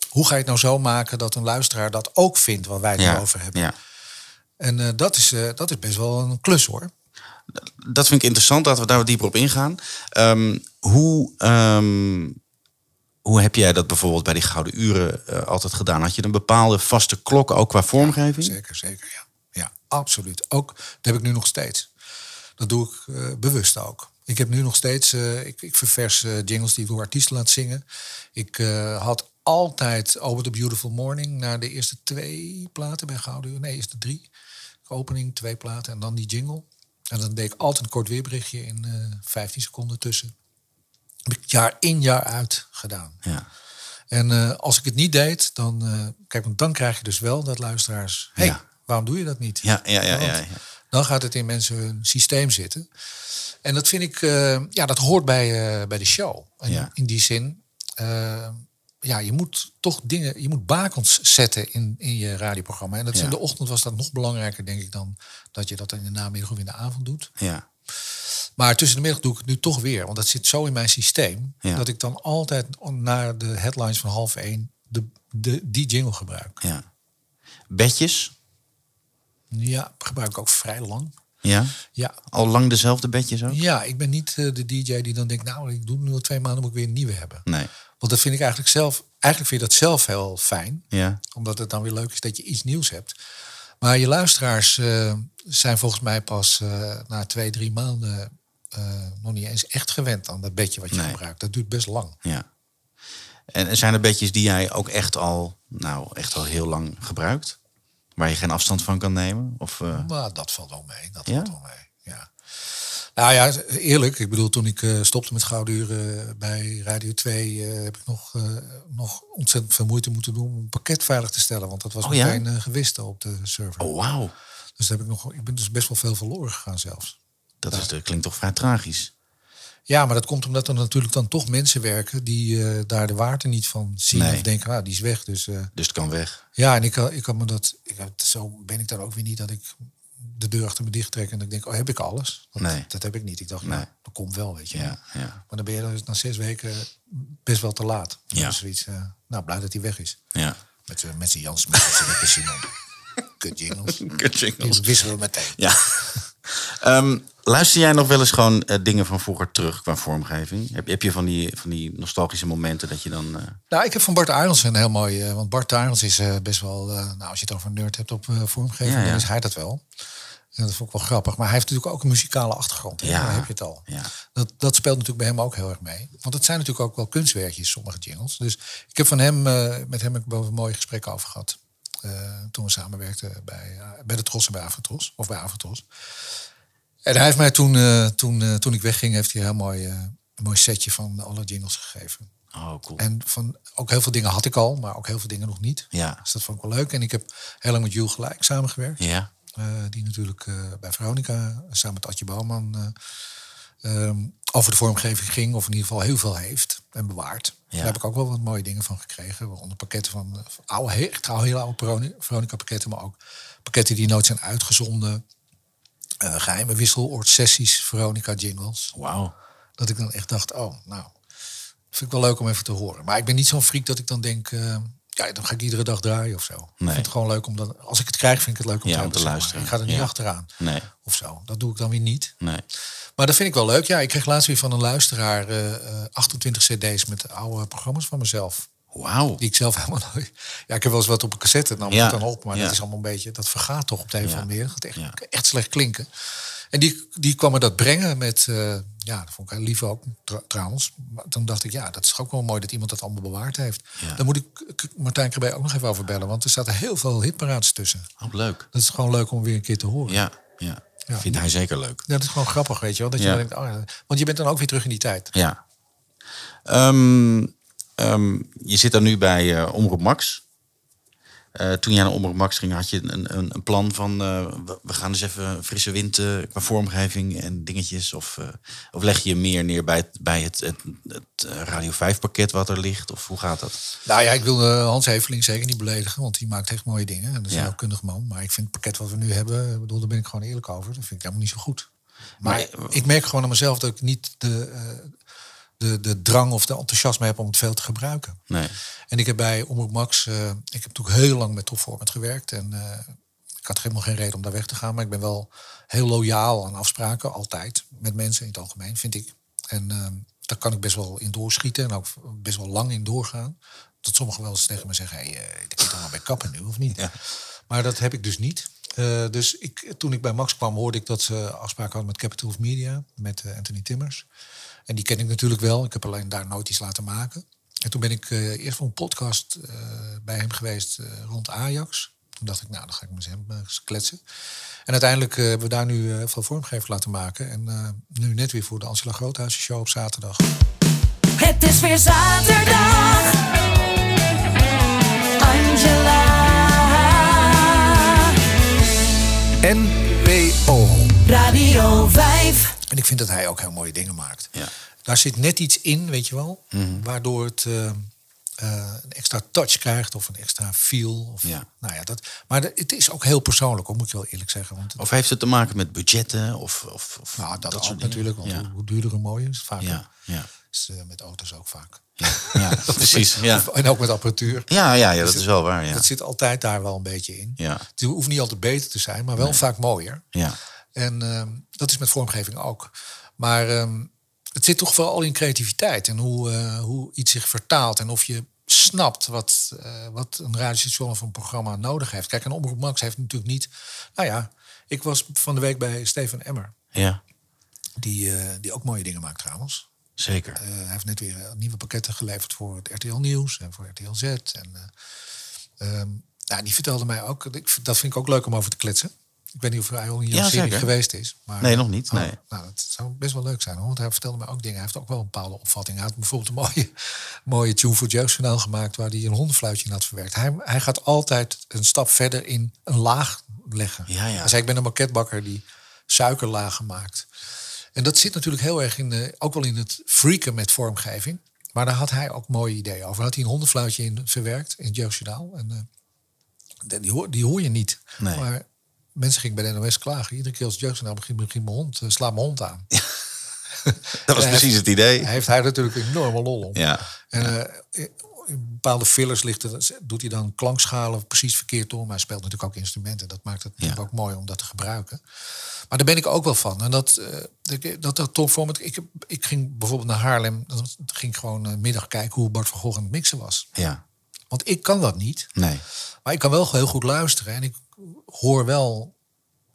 hoe ga je het nou zo maken dat een luisteraar dat ook vindt wat wij Ja. erover hebben? ja. En eh, dat, is, eh, dat is best wel een klus hoor. Dat vind ik interessant, laten we daar wat dieper op ingaan. Ehm, hoe, ehm, hoe heb jij dat bijvoorbeeld bij die Gouden Uren eh, altijd gedaan? Had je een bepaalde vaste klok ook qua vormgeving? Zeker, zeker, ja. Ja, absoluut. Ook, dat heb ik nu nog steeds. Dat doe ik eh, bewust ook. Ik heb nu nog steeds, eh, ik, ik ververs jingles die ik door artiesten laat zingen. Ik had altijd Over the Beautiful Morning naar de eerste twee platen bij Gouden Uur. Nee, eerste drie. Opening, twee platen en dan die jingle. En dan deed ik altijd een kort weerberichtje in eh 15 seconden tussen. Heb ik jaar in, jaar uit gedaan. Ja. En eh, als ik het niet deed, dan, eh, kijk, want dan krijg je dus wel dat luisteraars. Hé, hey, Ja. waarom doe je dat niet? Ja, ja, ja, ja. Dan gaat het in mensen hun systeem zitten. En dat vind ik, eh, ja, dat hoort bij, bij de show. En in die zin, ja, je moet toch dingen, je moet bakens zetten in, in je radioprogramma. En dat in de ochtend was dat nog belangrijker, denk ik, dan dat je dat in de namiddag of in de avond doet. ja. Maar tussen de middag doe ik het nu toch weer. Want dat zit zo in mijn systeem. Ja. Dat ik dan altijd naar de headlines van half één de, de, die jingle gebruik. ja. Bedjes? Ja, gebruik ik ook vrij lang. Ja. Ja, Al lang dezelfde bedjes ook? ja ik ben niet eh, de DJ die dan denkt... nou, ik doe nu al twee maanden, moet ik weer een nieuwe hebben. Nee. Want dat vind ik eigenlijk zelf... Eigenlijk vind je dat zelf heel fijn. Ja. Omdat het dan weer leuk is dat je iets nieuws hebt. Maar je luisteraars eh, zijn volgens mij pas eh, na twee, drie maanden... eh, nog niet eens echt gewend aan dat bedje wat je Nee. gebruikt. Dat duurt best lang. ja. En zijn er bedjes die jij ook echt al, nou, echt al heel lang gebruikt? Waar je geen afstand van kan nemen? Of, Maar dat valt wel mee. Dat Ja? valt wel mee. Ja. Nou ja, eerlijk. Ik bedoel, toen ik eh, stopte met Gouden Uren bij Radio 2... eh, heb ik nog, eh, nog ontzettend veel moeite moeten doen om een pakket veilig te stellen. Want dat was Oh meteen gewist op de server. Oh, wauw. Dus daar heb ik, nog, ik ben dus best wel veel verloren gegaan zelfs. Dat, is, dat klinkt toch vrij tragisch. Ja, maar dat komt omdat er natuurlijk dan toch mensen werken... die daar de waarde niet van zien. Nee. Of denken, ah, die is weg. Dus Dus het kan weg. ja, en ik, ik had me dat... Ik, zo ben ik dan ook weer niet dat ik de deur achter me dicht trek... en ik denk, oh, heb ik alles? Dat, Nee. dat heb ik niet. Ik dacht, Nee. nou, dat komt wel, weet je. Ja, ja. Maar dan ben je dus na zes weken best wel te laat. Ja. Dus zoiets, eh, nou, blij dat hij weg is. Ja. Met, met zijn Jan Smit en Simon. Kut jingles. Kut jingles. Die wisselen we meteen. Ja. Ehm, luister jij nog wel eens gewoon eh, dingen van vroeger terug qua vormgeving? Heb, heb je van die, van die nostalgische momenten dat je dan... eh, Nou, ik heb van Bart Arends een heel mooi... want Bart Arends is best wel... nou, als je het over nerd hebt op vormgeving, Ja, ja. dan is hij dat wel. En dat vond ik wel grappig. Maar hij heeft natuurlijk ook een muzikale achtergrond. Ja. Daar heb je het al. Ja. Dat, dat speelt natuurlijk bij hem ook heel erg mee. Want het zijn natuurlijk ook wel kunstwerkjes, sommige jingles. Dus ik heb van hem, eh, met hem heb ik boven een mooi gesprek over gehad. eh, toen we samenwerkten bij, eh, bij de Tros en bij Avatros. Of bij Avatros. En hij heeft mij toen, toen, toen ik wegging, heeft hij een heel mooi, een mooi setje van alle jingles gegeven. Oh, cool. En van ook heel veel dingen had ik al, maar ook heel veel dingen nog niet. Ja. Dus dat vond ik wel leuk. En ik heb heel lang met Jules Gelijk samengewerkt. Ja. Eh, die natuurlijk eh, bij Veronica samen met Adje Bouwman eh, ehm, over de vormgeving ging. Of in ieder geval heel veel heeft en bewaard. Daar heb ik ook wel wat mooie dingen van gekregen. Waaronder pakketten van, oude, echt oude, hele oude Veroni- Veronica pakketten. Maar ook pakketten die nooit zijn uitgezonden. Eh, geheime wisseloord sessies, Veronica jingles. Wauw. Dat ik dan echt dacht, oh, nou, vind ik wel leuk om even te horen. Maar ik ben niet zo'n freak dat ik dan denk, ja, dan ga ik iedere dag draaien of zo. Ik vind het gewoon leuk om dan, als ik het krijg, vind ik het leuk om Ja, te, om luisteren. Ik ga er niet Ja. achteraan Nee. of zo. Dat doe ik dan weer niet. Nee. Maar dat vind ik wel leuk. Ja, ik kreeg laatst weer van een luisteraar eh, eh, 28 cd's met oude programma's van mezelf. Wauw. Die ik zelf helemaal nooit... Ja, ik heb wel eens wat op een cassette, nam ik Ja, het dan op. Maar dat is allemaal een beetje... Dat vergaat toch op de een of Ja. andere manier. Dat gaat echt, echt slecht klinken. En die, die kwam me dat brengen met... eh, ja, dat vond ik heel lief ook, tr- trouwens. Maar toen dacht ik, ja, dat is ook wel mooi dat iemand dat allemaal bewaard heeft. Ja. Daar moet ik Martijn Krabbe ook nog even over bellen. Want er zaten heel veel hitparades tussen. Oh, leuk. Dat is gewoon leuk om weer een keer te horen. Ja. Ja. Ja. Vindt hij zeker leuk. Ja, dat is gewoon grappig, weet je wel. Dat je Ja. dan denkt, oh. Want je bent dan ook weer terug in die tijd. Ja. Ehm, ehm, je zit dan nu bij eh, Omroep Max. Eh, toen jij naar Omroep Max ging, had je een, een, een plan van... eh, we- gaan eens even frisse wind eh, qua vormgeving en dingetjes. Of, of leg je meer neer bij het, bij het, het, het Radio 5 pakket wat er ligt? Of hoe gaat dat? Nou ja, ik wil Hans Heveling zeker niet beledigen, want die maakt echt mooie dingen. En dat is Ja. een kundig man. Maar ik vind het pakket wat we nu hebben, bedoel, daar ben ik gewoon eerlijk over. Dat vind ik helemaal niet zo goed. Maar, Maar- ik merk gewoon aan mezelf dat ik niet de, de, de drang of de enthousiasme heb om het veel te gebruiken. Nee. En ik heb bij Omroep Max, eh, ik heb natuurlijk heel lang met Top Format gewerkt. En eh, ik had helemaal geen reden om daar weg te gaan. Maar ik ben wel heel loyaal aan afspraken, altijd. Met mensen in het algemeen, vind ik. En eh, daar kan ik best wel in doorschieten en ook best wel lang in doorgaan. Dat sommigen wel eens tegen me zeggen, hey, ik kan er wel bij kappen nu, of niet? Ja. Maar dat heb ik dus niet. Eh, dus ik, toen ik bij Max kwam, hoorde ik dat ze afspraken hadden met Capital of Media, met eh, Anthony Timmers. En die ken ik natuurlijk wel. Ik heb alleen daar nooit iets laten maken. En toen ben ik eh, eerst voor een podcast bij hem geweest rond Ajax. Toen dacht ik, nou, dan ga ik met hem kletsen. En uiteindelijk hebben we daar nu veel vormgeving laten maken. En nu net weer voor de Angela Groothuizen show op zaterdag. Het is weer zaterdag. Angela. NPO. Radio 5. En ik vind dat hij ook heel mooie dingen maakt. Ja. Daar zit net iets in, weet je wel. Mhm. Waardoor het eh, eh, een extra touch krijgt of een extra feel. Of, Ja. nou ja, dat, maar de- het is ook heel persoonlijk, hoor, moet ik wel eerlijk zeggen. Want Of heeft het te maken met budgetten? Of, of, of nou, dat, soort dingen? natuurlijk, want Ja. hoe, hoe duurder hoe mooier is het vaak. Ja, ja. Is eh, met auto's ook vaak. ja, precies. Ja. En ook met apparatuur. Ja, ja, ja, dat is wel waar. Ja. Dat zit altijd daar wel een beetje in. Ja. Het hoeft niet altijd beter te zijn, maar wel vaak mooier. Ja. En ehm, dat is met vormgeving ook. Maar ehm, het zit toch vooral in creativiteit en hoe, eh, hoe iets zich vertaalt en of je snapt wat, eh, wat een radiostation of een programma nodig heeft. Kijk, een Omroep Max heeft natuurlijk niet... Nou ja, ik was van de week bij Steven Emmer, ja, die, die ook mooie dingen maakt trouwens. Zeker. Eh, hij heeft net weer eh, nieuwe pakketten geleverd voor het RTL Nieuws en voor RTL Z. En, ehm, nou, die vertelde mij ook, dat vind ik ook leuk om over te kletsen. Ik weet niet of hij al in jouw Ja, serie zeker. geweest is. Maar, Nee, nog niet, Oh, nee. nou, dat zou best wel leuk zijn, hoor, want hij vertelde mij ook dingen. Hij heeft ook wel een bepaalde opvatting. Hij had bijvoorbeeld een mooie, mooie tune voor het jeugdjournaal gemaakt... waar hij een hondenfluitje in had verwerkt. Hij, hij gaat altijd een stap verder in een laag leggen. Ja, ja. Hij zei, ik ben een maquetbakker die suikerlagen maakt. En dat zit natuurlijk heel erg in, eh, ook wel in het freaken met vormgeving. Maar daar had hij ook mooie ideeën over. Had hij een hondenfluitje in verwerkt in het jeugdjournaal. En eh, die, hoor, die hoor je niet. Nee. Maar mensen gingen bij de NOS klagen. Iedere keer als het jeugdjournaal begint, begint mijn hond, slaat mijn hond aan. Dat was precies het idee. Hij heeft hij natuurlijk een enorme lol om. Ja. En bepaalde fillers ligt er, doet hij dan klankschalen precies verkeerd om. Maar hij speelt natuurlijk ook instrumenten. Dat maakt het natuurlijk ook mooi om dat te gebruiken. Maar daar ben ik ook wel van. En dat, eh, dat, dat top format. Ik, ik ging bijvoorbeeld naar Haarlem. Dan ging ik gewoon een middag kijken hoe Bart van Gogh aan het mixen was. Ja, Want ik kan dat niet. nee. Maar ik kan wel heel goed luisteren. En ik hoor wel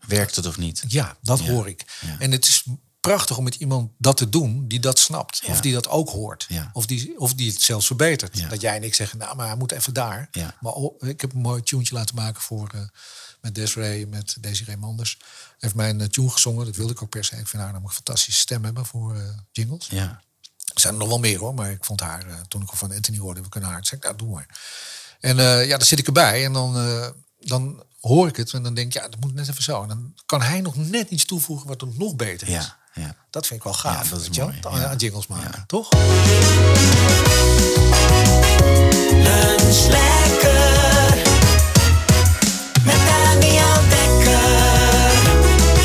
Werkt het of niet? ja, dat Ja, hoor ik. ja. En het is prachtig om met iemand dat te doen die dat snapt. Ja. Of die dat ook hoort. Ja. Of, die, of die het zelfs verbetert. Ja. Dat jij en ik zeggen, nou, maar hij moet even daar. Ja. Maar oh, ik heb een mooi tuentje laten maken voor... eh, met Desiree, met Desiree Manders. Heeft mijn eh, tune gezongen. Dat wilde ik ook per se. Ik vind haar namelijk een fantastische stem hebben voor eh, jingles. Ja. Er zijn er nog wel meer hoor, maar ik vond haar, toen ik al van Anthony hoorde, we kunnen haar. Toen zei ik, nou, doe maar. En ja, dan zit ik erbij en dan, dan hoor ik het en dan denk ik, ja, dat moet net even zo. En dan kan hij nog net iets toevoegen wat het nog beter is. Ja, ja. Dat vind ik wel gaaf, Ja, dat is mooi, ja. aan jingles maken, Ja. toch? Lunch lekker. Met Daniel Dekker.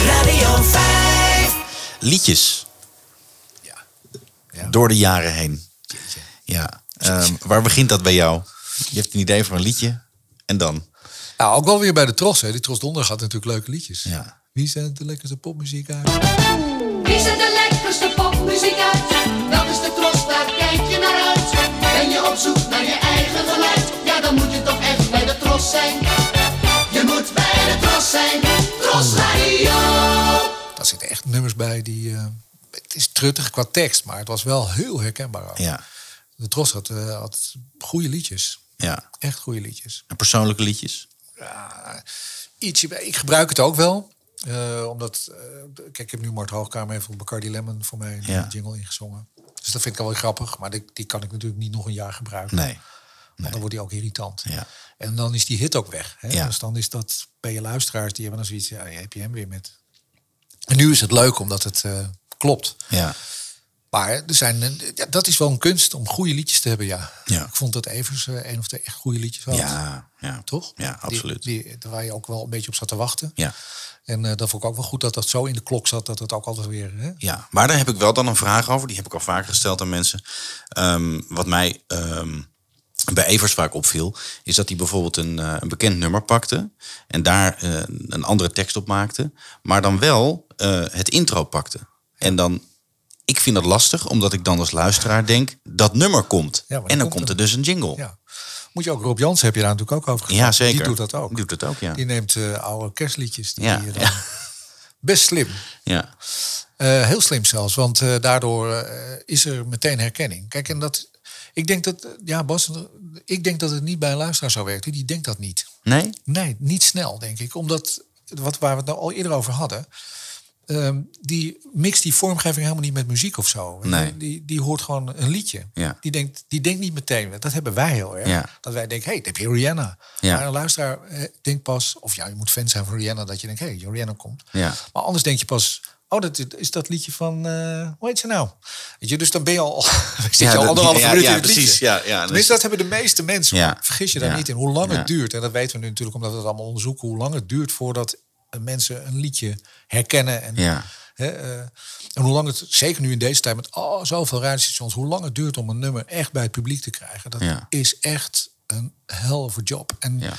Radio 5. Liedjes Ja. ja. door de jaren heen. Ja. Ehm, waar begint dat bij jou? Je hebt een idee van een liedje en dan? Nou, ook wel weer bij de Tros. Hè. Die Tros Donder gaat natuurlijk leuke liedjes. Ja. Wie zendt de lekkerste popmuziek uit? Wie zet de lekkerste popmuziek uit? Dat is de tros, daar kijk je naar uit. Ben je op zoek naar je eigen geluid? Ja, dan moet je toch echt bij de tros zijn. Je moet bij de tros zijn. Tros Radio. Daar zitten echt nummers bij die... eh, het is truttig qua tekst, maar het was wel heel herkenbaar. ook. Ja. De Tros had, eh, had goede liedjes. ja. Echt goede liedjes. En persoonlijke liedjes? Ja, ietsje, ik gebruik het ook wel. Eh, omdat, eh, kijk, ik heb nu Mart Hoogkamer even op Bacardi Lemon voor mij een Ja. jingle ingezongen. Dus dat vind ik wel grappig. Maar die, die kan ik natuurlijk niet nog een jaar gebruiken. Nee. Want dan wordt die ook irritant. Ja. En dan is die hit ook weg. Hè? Ja. Dus dan is dat bij je luisteraars, die hebben dan zoiets, ja, heb je hem weer met. En nu is het leuk omdat het eh, klopt. Ja. Maar er zijn, eh, ja, dat is wel een kunst om goede liedjes te hebben, ja. Ja. Ik vond dat Evers eh, een of twee echt goede liedjes had. Ja, ja. Toch? Ja, absoluut. Die, die, waar je ook wel een beetje op zat te wachten. Ja. En eh dat vond ik ook wel goed dat dat zo in de klok zat, dat het ook altijd weer... Hè? Ja, maar daar heb ik wel dan een vraag over. Die heb ik al vaker gesteld aan mensen. Ehm, wat mij ehm, bij Evers vaak opviel, is dat hij bijvoorbeeld een, een bekend nummer pakte en daar een andere tekst op maakte, maar dan wel het intro pakte. En dan, ik vind dat lastig, omdat ik dan als luisteraar denk, dat nummer komt. Ja, en dan komt komt er dus een jingle. Ja. Moet je ook, Rob Jansen heb je daar natuurlijk ook over gehad. Ja, zeker. Die doet dat ook. Die doet dat ook, ja. Die neemt eh, oude kerstliedjes. Die Ja, dan- ja. Best slim. Ja, Eh, heel slim zelfs, want eh, daardoor eh, is er meteen herkenning. Kijk, en dat, ik denk dat, eh, ja Bas, ik denk dat het niet bij een luisteraar zo werkt. Die denkt dat niet. nee? Nee, niet snel, denk ik. Omdat, wat, waar we het nou al eerder over hadden, ehm, die mixt die vormgeving helemaal niet met muziek of zo. Nee. Die, die hoort gewoon een liedje. Ja. Die, denkt, die denkt niet meteen, dat hebben wij heel erg. Ja. Dat wij denken, hé, hey, heb je Rihanna. Ja. Maar een luisteraar eh, denkt pas, of ja, je moet fan zijn van Rihanna, dat je denkt, hé, hey, Rihanna komt. Ja. Maar anders denk je pas, oh, dat is dat liedje van, eh hoe heet ze nou? Weet je, dus dan ben je al, zit je al anderhalve ja, minuut in het precies. liedje. Ja, ja, dus- Tenminste, dat hebben de meeste mensen. Vergis je daar niet in. Hoe lang het duurt, en dat weten we nu natuurlijk omdat we het allemaal onderzoeken, hoe lang het duurt voordat mensen een liedje herkennen. En, Ja. hè, eh, en hoe lang het, zeker nu in deze tijd met oh, zoveel radiostations, hoe lang het duurt om een nummer echt bij het publiek te krijgen. Dat Ja. is echt een hell of job. En Ja.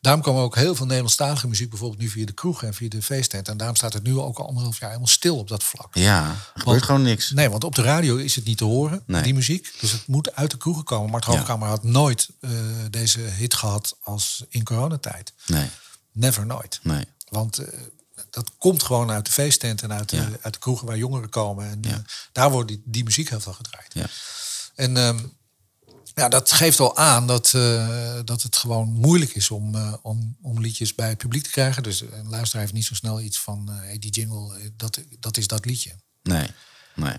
daarom komen ook heel veel Nederlandstalige muziek bijvoorbeeld nu via de kroeg en via de feesttent. En daarom staat het nu ook al anderhalf jaar helemaal stil op dat vlak. Ja, er gebeurt Want- gewoon niks. Nee, want op de radio is het niet te horen, Nee. die muziek. Dus het moet uit de kroegen komen. Maar het Ja. Hoogkamer had nooit eh, deze hit gehad als in coronatijd. Nee, Never nooit. nee. Want eh, dat komt gewoon uit de feesttent en uit, de- uit de kroegen waar jongeren komen. En Ja. eh, daar wordt die, die muziek heel veel gedraaid. Ja. En ehm, ja, dat geeft wel aan dat, eh, dat het gewoon moeilijk is om, om, om liedjes bij het publiek te krijgen. Dus een luisteraar heeft niet zo snel iets van, eh, hey, die jingle, dat, dat is dat liedje. Nee, nee.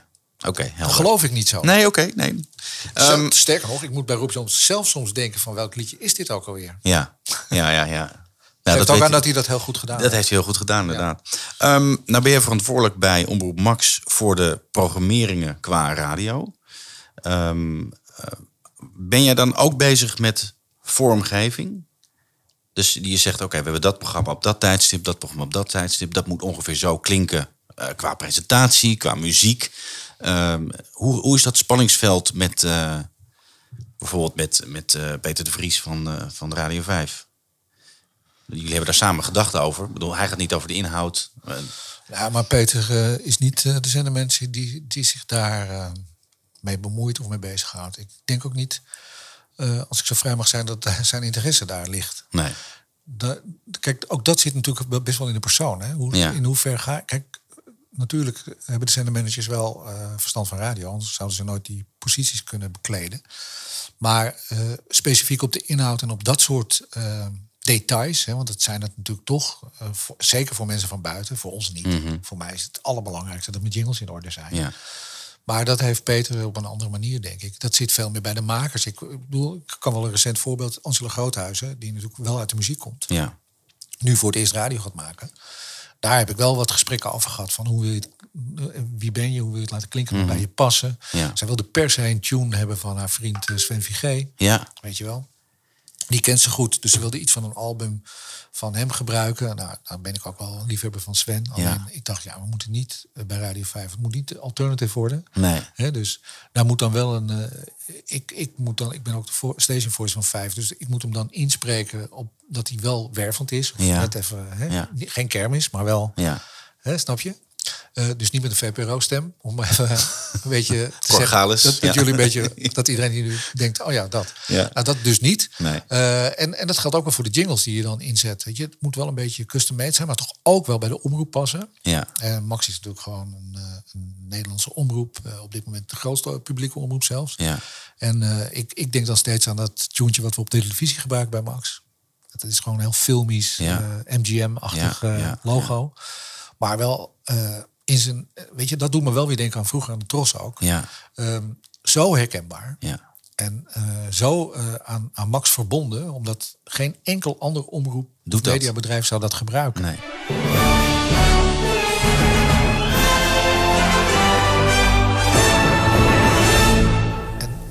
Oké, geloof ik niet zo. Nee, oké, nee. Ehm, sterker nog, ik moet bij Jones zelf soms denken van welk liedje is dit ook alweer? ja, ja, ja, ja. Ja, Ja, dat ook aan dat hij dat heel goed gedaan Dat heeft. heeft hij heel goed gedaan, inderdaad. Ehm, nou ben je verantwoordelijk bij Omroep Max voor de programmeringen qua radio. Ehm, eh, ben jij dan ook bezig met vormgeving? Dus je zegt, oké, we hebben dat programma op dat tijdstip, dat programma op dat tijdstip. Dat moet ongeveer zo klinken eh, qua presentatie, qua muziek. Ehm, hoe, hoe is dat spanningsveld met eh, bijvoorbeeld met, met Peter de Vries van, van Radio 5? Jullie hebben daar samen gedachten over. Ik bedoel, hij gaat niet over de inhoud. Eh, Ja, maar Peter eh, is niet uh, de zendermensen die, die zich daar eh, mee bemoeit of mee bezighoudt. Ik denk ook niet, eh, als ik zo vrij mag zijn, dat zijn interesse daar ligt. nee. Kijk, ook dat zit natuurlijk best wel in de persoon. Hè? Hoe, Ja. In hoeverre ga Kijk, natuurlijk hebben de zendermanagers wel eh, verstand van radio, anders zouden ze nooit die posities kunnen bekleden. Maar eh, specifiek op de inhoud en op dat soort eh, details, hè, want dat zijn het natuurlijk toch, eh, voor- zeker voor mensen van buiten, voor ons niet. Voor mij is het allerbelangrijkste dat mijn jingles in orde zijn. Ja. Maar dat heeft Peter op een andere manier, denk ik. Dat zit veel meer bij de makers. Ik, ik bedoel, ik kan wel een recent voorbeeld, Angela Groothuizen, die natuurlijk wel uit de muziek komt Ja. nu voor het eerst radio gaat maken. Daar heb ik wel wat gesprekken over gehad. Van hoe wil je het, eh, wie ben je, hoe wil je het laten klinken, wat bij je passen. Ja. Zij wilde per se een tune hebben van haar vriend eh, Sven Vigé. Ja. Weet je wel. Die kent ze goed. Dus ze wilde iets van een album van hem gebruiken. Nou, dan ben ik ook wel een liefhebber van Sven. Alleen Ja. ik dacht, ja, we moeten niet eh, bij Radio 5. Het moet niet de alternative worden. Nee. Dus daar moet dan wel een. eh, ik, ik, moet dan, ik ben ook de station voice van vijf. Dus ik moet hem dan inspreken op dat hij wel wervend is. Of Ja. net even, hè, Ja. geen kermis, maar wel. Ja. Snap je? Eh, dus niet met een VPRO-stem. Om maar even een beetje te Corgalis, zeggen. Dat, dat ja. jullie een beetje. Dat iedereen die nu denkt: oh ja, dat. Ja. Nou, dat dus niet. Nee. Eh, en, en dat geldt ook wel voor de jingles die je dan inzet. Weet je, het moet wel een beetje custom-made zijn, maar toch ook wel bij de omroep passen. Ja. En Max is natuurlijk gewoon een, eh, een Nederlandse omroep. eh, op dit moment de grootste publieke omroep zelfs. Ja. En eh, ik, ik denk dan steeds aan dat tuentje wat we op televisie gebruiken bij Max. Dat is gewoon heel filmisch, Ja. eh, MGM-achtig eh, ja, logo. Maar wel eh, in zijn, weet je, dat doet me wel weer denken aan vroeger aan de Tros ook. Ja, Ehm, zo herkenbaar. ja. En eh, zo eh, aan, aan Max verbonden, omdat geen enkel ander omroep Doet dat. mediabedrijf zou dat gebruiken. Nee.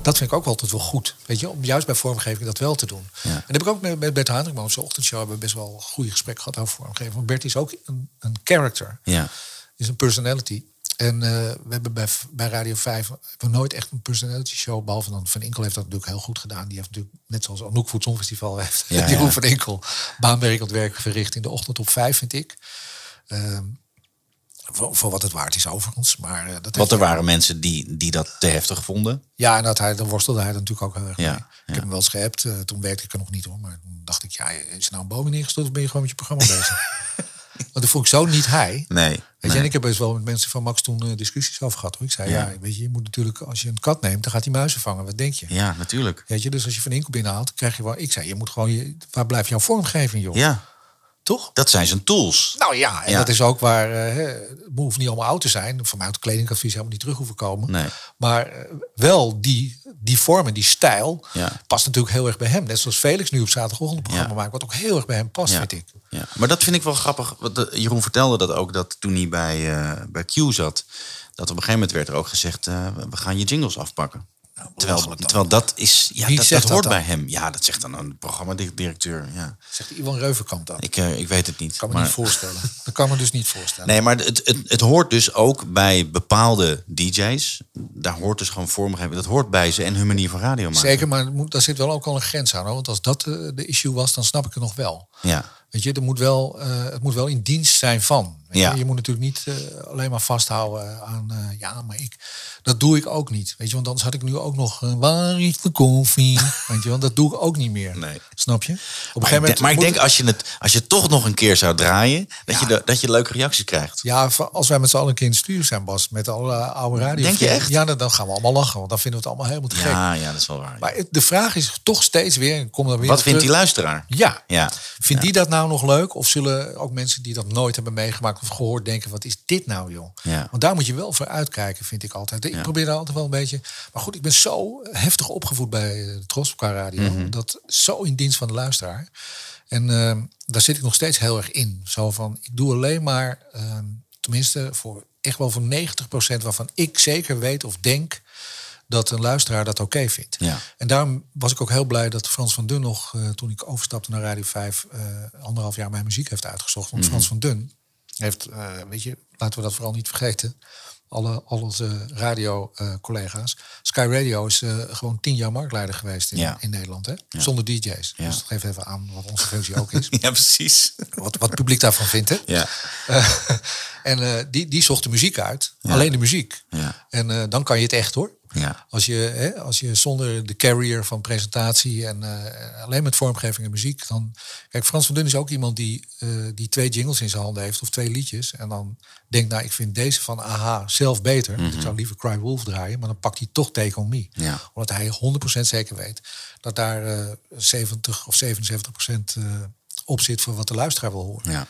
Dat vind ik ook altijd wel goed. Weet je, om juist bij vormgeving dat wel te doen. Ja. En dat heb ik ook met, met Bert Haandrikman op zijn ochtendshow hebben we best wel een goede gesprek gehad over vormgeving. Want Bert is ook een, een character, Ja, is een personality. En eh, we hebben bij, bij Radio 5 hebben we nooit echt een personality show. Behalve dan Van Inkel heeft dat natuurlijk heel goed gedaan. Die heeft natuurlijk, net zoals Anouk voor het Songfestival heeft. Ja, Jeroen ja. Van Inkel baanwerkend werk verricht in de ochtend op 5, vind ik. Ehm, voor, voor wat het waard is overigens. Maar, eh, dat want er waren mensen die, die dat te heftig vonden. Ja, en dat hij, dan worstelde hij natuurlijk ook heel erg Ja, mee. Ik ja. heb hem wel eens geappt. eh, toen werkte ik er nog niet hoor. Maar toen dacht ik, ja, is er nou een boom in neergestort of ben je gewoon met je programma bezig? Want dat vond ik zo niet hij. Nee. Weet nee. je, en ik heb best wel met mensen van Max toen eh, discussies over gehad. Hoor. Ik zei, ja. Ja. weet je, je moet natuurlijk, als je een kat neemt, dan gaat hij muizen vangen. Wat denk je? Ja, natuurlijk. Weet je, dus als je van Inkel binnenhaalt, krijg je wel. Ik zei, je moet gewoon, je, waar blijft jouw vormgeving, joh? Ja, Toch? dat zijn zijn tools. Nou ja, en Ja. dat is ook waar, eh, hè, het hoeft niet allemaal oud te zijn. Had kledingadvies helemaal niet terug hoeven komen. Nee. Maar eh, wel die, die vorm en die stijl Ja. past natuurlijk heel erg bij hem. Net zoals Felix nu op zaterdagochtend een programma maakt. Wat ook heel erg bij hem past, vind ik. Ja, maar dat vind ik wel grappig. Want de- Jeroen vertelde dat ook, dat toen hij bij, eh, bij Q zat... dat op een gegeven moment werd er ook gezegd... eh, we gaan je jingles afpakken. Terwijl, dan. terwijl dat is... Ja, Wie dat, hoort dat bij dan? hem. Ja, dat zegt dan een programmadirecteur. Ja. Zegt Iwan Reuvenkamp dat. Ik, eh, ik weet het niet. kan me maar- niet voorstellen. Dat kan me dus niet voorstellen. Nee, maar het, het, het hoort dus ook bij bepaalde DJ's. Daar hoort dus gewoon vormgeving. Dat hoort bij ze en hun manier van radio maken. Zeker, maar daar zit wel ook al een grens aan. Hoor. Want als dat eh, de issue was, dan snap ik het nog wel. Ja, Weet je, er moet wel, eh, het moet wel in dienst zijn van. Weet Ja. je? je moet natuurlijk niet eh, alleen maar vasthouden aan, eh, ja, maar ik, dat doe ik ook niet. Weet je, want anders had ik nu ook nog, waar is de koffie? Weet je, want dat doe ik ook niet meer. Nee. Snap je? Op een maar, gegeven moment. maar ik denk als je, het, als je toch nog een keer zou draaien... dat, Ja. je, de- dat je leuke reacties krijgt. Ja, als wij met z'n allen een keer in het stuur zijn, Bas, met alle oude radio. Denk je echt? Ja, dan, dan gaan we allemaal lachen, want dan vinden we het allemaal helemaal te gek. Ja, ja, dat is wel waar. Maar de vraag is toch steeds weer, kom dan weer Wat vindt die luisteraar? Ja. Ja. Vindt die dat nou nog leuk? Of zullen ook mensen die dat nooit hebben meegemaakt of gehoord denken, wat is dit nou joh? Ja. Want daar moet je wel voor uitkijken, vind ik altijd. Ik Ja. probeer daar altijd wel een beetje... Maar goed, ik ben zo heftig opgevoed bij eh, de Tros qua radio. Mhm. Dat zo in dienst van de luisteraar. En eh, daar zit ik nog steeds heel erg in. Zo van, ik doe alleen maar, eh, tenminste voor echt wel voor 90% waarvan ik zeker weet of denk dat een luisteraar dat oké vindt. Ja. En daarom was ik ook heel blij dat Frans van Dun nog, eh, toen ik overstapte naar Radio 5, eh, anderhalf jaar mijn muziek heeft uitgezocht. Want Frans van Dun heeft, eh, weet je, laten we dat vooral niet vergeten. Alle, al onze radio-collega's. Sky Radio is gewoon tien jaar marktleider geweest in, Ja. in Nederland. Hè? Zonder DJ's. Dus dat geeft even aan wat onze functie ook is. Ja, precies. wat, wat het publiek daarvan vindt. Hè? Ja. En die, die zocht de muziek uit. Alleen de muziek. Ja. En dan kan je het echt hoor. Ja. Als je, hè, als je zonder de carrier van presentatie en eh, alleen met vormgeving en muziek, dan. Kijk, Frans van Dun is ook iemand die, eh, die twee jingles in zijn handen heeft of twee liedjes. En dan denkt, nou, ik vind deze van AHA zelf beter. want Ik zou liever Cry Wolf draaien, maar dan pakt hij toch Take On Me. Mhm. Ja. Omdat hij 100% zeker weet dat daar eh 70 of 77% eh, op zit voor wat de luisteraar wil horen. Ja.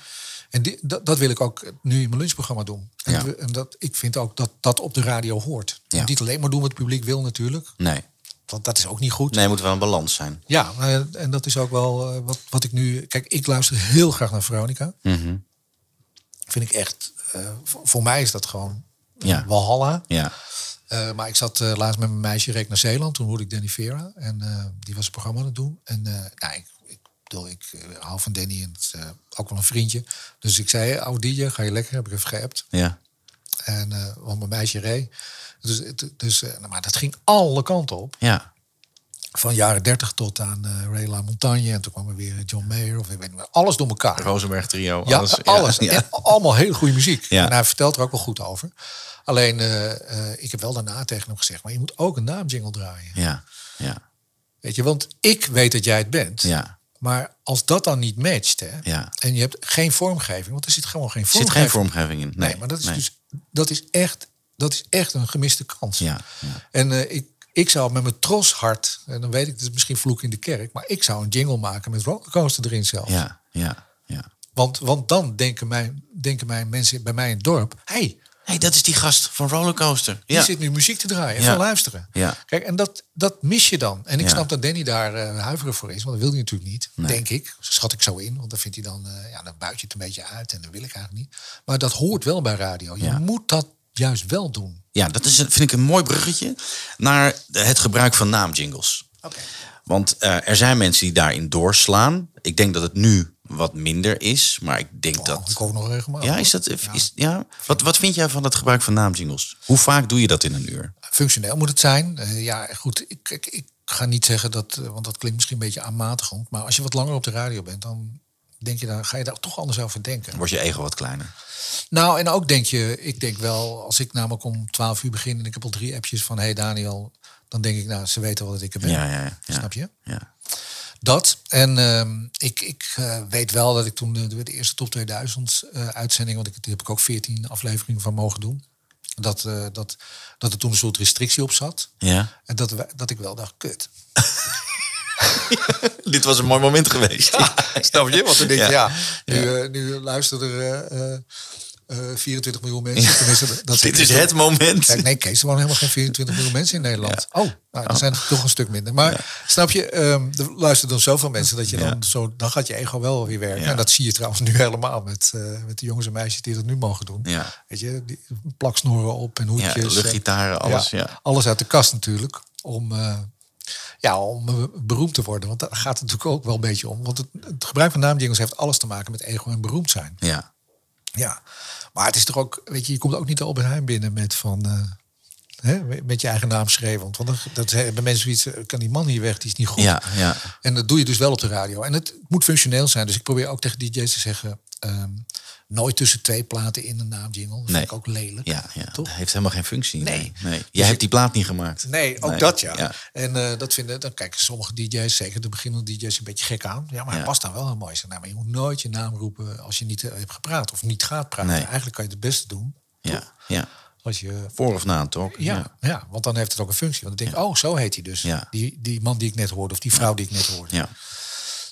En die, dat, dat wil ik ook nu in mijn lunchprogramma doen. En, Ja. we- en dat, ik vind ook dat dat op de radio hoort. Ja. Niet alleen maar doen wat het publiek wil natuurlijk. Nee. Want dat is ook niet goed. Nee, moet wel een balans zijn. Ja, maar- en dat is ook wel eh, wat, wat ik nu... Kijk, ik luister heel graag naar Veronica. Mhm. Vind ik echt... eh, voor, mij is dat gewoon Ja. Walhalla. Ja. Eh, maar ik zat eh, laatst met mijn meisje reek naar Zeeland. Toen hoorde ik Danny Vera. En eh, die was een programma aan het doen. En eh, nou, ik bedoel, ik eh, hou van Danny. En het eh, ook wel een vriendje. Dus ik zei, oude DJ, ga je lekker? Heb ik even geappt. Ja. En, eh, want mijn meisje reed. Dus, dus, nou, maar dat ging alle kanten op. Ja. Van jaren 30 tot aan eh Ray La Montagne. En toen kwam er weer John Mayer. Of ik weet niet meer. Alles door elkaar. Rosenberg trio. Ja, alles. alles. Ja. En allemaal hele goede muziek. Ja. En hij vertelt er ook wel goed over. Alleen, ik heb wel daarna tegen hem gezegd... maar je moet ook een naamjingle draaien. Ja. Ja. Weet je, want ik weet dat jij het bent. Ja. Maar als dat dan niet matcht... Hè, Ja. en je hebt geen vormgeving... want er zit gewoon geen Er zit vormgeving geen vormgeving in. Nee, Nee, maar dat is, nee. dus, dat is, echt, dat is echt een gemiste kans. Ja. ja. En eh, ik, ik zou met mijn troshart, en dan weet ik, het is misschien vloek in de kerk, maar ik zou een jingle maken met rollercoaster erin zelf. Ja. Ja. Ja. Want, want dan denken mijn, denken mijn mensen bij mij in het dorp, hey, hey, dat is die gast van Rollercoaster. Die Ja. zit nu muziek te draaien en Ja. van luisteren. Ja. Kijk, en dat, dat mis je dan. En ik Ja. snap dat Danny daar eh huiverig voor is. Want dat wil hij natuurlijk niet, Nee. denk ik. Schat ik zo in. Want dan vindt hij dan... eh, ja, dan buit je het een beetje uit. En dat wil ik eigenlijk niet. Maar dat hoort wel bij radio. Je moet dat juist wel doen. Ja, dat is, vind ik een mooi bruggetje naar het gebruik van naamjingles. Want eh, er zijn mensen die daarin doorslaan. Ik denk dat het nu wat minder is, maar ik denk Oh, dat. ik hoor nog regelmatig. Ja, is dat. Is, ja? Wat, wat vind jij van het gebruik van naamjingles? Hoe vaak doe je dat in een uur? Functioneel moet het zijn. Eh, ja, goed. Ik, ik, ik ga niet zeggen dat... eh, want dat klinkt misschien een beetje aanmatigend. Maar als je wat langer op de radio bent... dan denk je daar, ga je daar toch anders over denken. Wordt je ego wat kleiner? Nou, en ook denk je, ik denk wel, als ik namelijk om 12 uur begin en ik heb al drie appjes van hey Daniel, dan denk ik, nou, ze weten wel dat ik er ben. Ja, ja, ja. ja. Snap je? Ja. Dat. En ehm, ik, ik eh, weet wel dat ik toen de, de eerste top 2000 eh, uitzending, want ik, daar heb ik ook 14 afleveringen van mogen doen. Dat, eh, dat, dat er toen een soort restrictie op zat. ja. En dat, we- dat ik wel dacht, kut. Dit was een mooi moment geweest. Snap je? Want denk je, Ja. ja, nu, nu luisteren er eh, eh, 24 miljoen mensen. Tenminste, dat Dit is het moment. Kijk, nee, Kees, er wonen helemaal geen 24 miljoen mensen in Nederland. Oh, nou, dat zijn er toch een stuk minder. Maar snap je, ehm, er luisteren dan zoveel mensen dat je dan zo, dan gaat je ego wel weer werken. En dat zie je trouwens nu helemaal met, eh, met de jongens en meisjes die dat nu mogen doen. Ja. Weet je, die plaksnoren op en hoedjes. Ja, luchtgitaren, alles, ja. Alles uit de kast natuurlijk. Om, eh, ja, om beroemd te worden. Want daar gaat het natuurlijk ook wel een beetje om. Want het, het gebruik van naamjingles heeft alles te maken met ego en beroemd zijn. Ja. Ja, maar het is toch ook, weet je, je komt ook niet de Albert Heijn binnen met van, eh, hè, met je eigen naam schreven. Want dan, dat hebben mensen zoiets, eh, kan die man hier weg, die is niet goed. Ja, ja. En dat doe je dus wel op de radio. En het moet functioneel zijn. Dus ik probeer ook tegen DJ's te zeggen, ehm, nooit tussen twee platen in een naamjingle. Dat Nee. vind ik ook lelijk. Ja, ja. Toch? dat heeft helemaal geen functie. Nee. nee. Dus Jij hebt die plaat niet gemaakt. Nee, ook Nee, dat ja. ja. En eh, dat vinden, dan kijken sommige DJ's, zeker de beginnende DJ's, een beetje gek aan. Ja, maar hij past daar wel heel mooi. Zeg, Nou, maar je moet nooit je naam roepen als je niet eh, hebt gepraat of niet gaat praten. Eigenlijk kan je het beste doen Ja, ja. als je Voor of na een talk. Ja, ja. want dan heeft het ook een functie. Want dan denk ik, oh, zo heet hij dus. Ja. Die, die man die ik net hoorde, of die vrouw die ik net hoorde. Ja.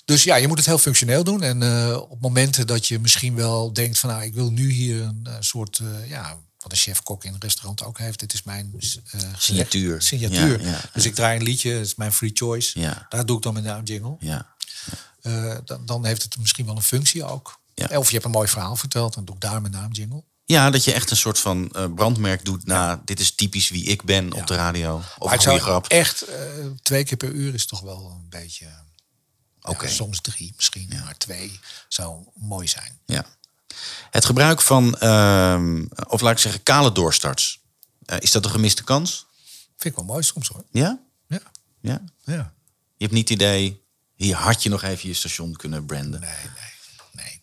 Dus ja, je moet het heel functioneel doen. En eh, op momenten dat je misschien wel denkt van, nou, ik wil nu hier een eh, soort, eh, ja, wat een chef-kok in een restaurant ook heeft. Dit is mijn. Signatuur. Signatuur. Ja, ja, dus ik draai een liedje, dat is mijn free choice. Ja. Daar doe ik dan mijn naam jingle. Ja. Dan, dan heeft het misschien wel een functie ook. Ja. Of je hebt een mooi verhaal verteld, dan doe ik daar mijn naam jingle. ja, dat je echt een soort van brandmerk doet na... dit is typisch wie ik ben op de radio. Of Maar ik zou grap. echt twee keer per uur is toch wel een beetje. Ja, soms drie misschien, maar twee zou mooi zijn. Ja. Het gebruik van, ehm, of laat ik zeggen, kale doorstarts. Eh, is dat een gemiste kans? Vind ik wel mooi soms hoor. Ja? Ja, Ja? ja. Je hebt niet het idee, hier had je nog even je station kunnen branden. Nee, nee, nee.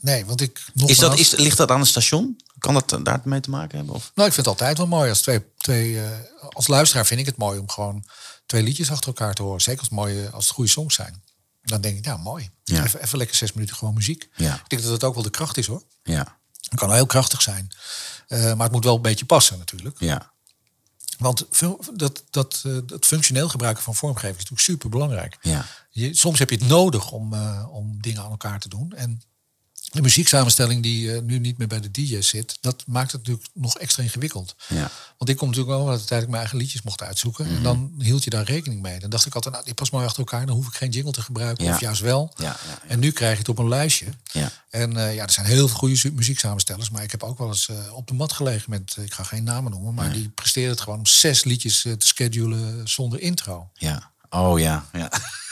Nee, want ik. Is dat, is, ligt dat aan het station? Kan dat eh, daarmee te maken hebben? Of? Nou, ik vind het altijd wel mooi als twee. twee eh, als luisteraar vind ik het mooi om gewoon twee liedjes achter elkaar te horen. Zeker als mooie, als het goede songs zijn. Dan denk ik, ja, mooi. Ja. Even, even lekker zes minuten gewoon muziek. Ja. Ik denk dat het ook wel de kracht is hoor. Ja. Het kan wel heel krachtig zijn. Eh, maar het moet wel een beetje passen natuurlijk. Ja. Want dat, dat, eh, dat functioneel gebruiken van vormgeving is natuurlijk super belangrijk. Ja. Je, soms heb je het nodig om, eh, om dingen aan elkaar te doen. En de muzieksamenstelling die eh, nu niet meer bij de DJ zit, dat maakt het natuurlijk nog extra ingewikkeld. Ja. Want ik kom natuurlijk wel dat ik mijn eigen liedjes mocht uitzoeken. Mhm. En dan hield je daar rekening mee. Dan dacht ik altijd, nou, die past mooi achter elkaar. Dan hoef ik geen jingle te gebruiken. Ja. Of juist wel. Ja. En nu krijg je het op een lijstje. Ja. En eh, ja, er zijn heel veel goede muzieksamenstellers. Maar ik heb ook wel eens eh, op de mat gelegen met, ik ga geen namen noemen. Maar die presteren het gewoon om zes liedjes te schedulen zonder intro. Ja. Oh ja. ja.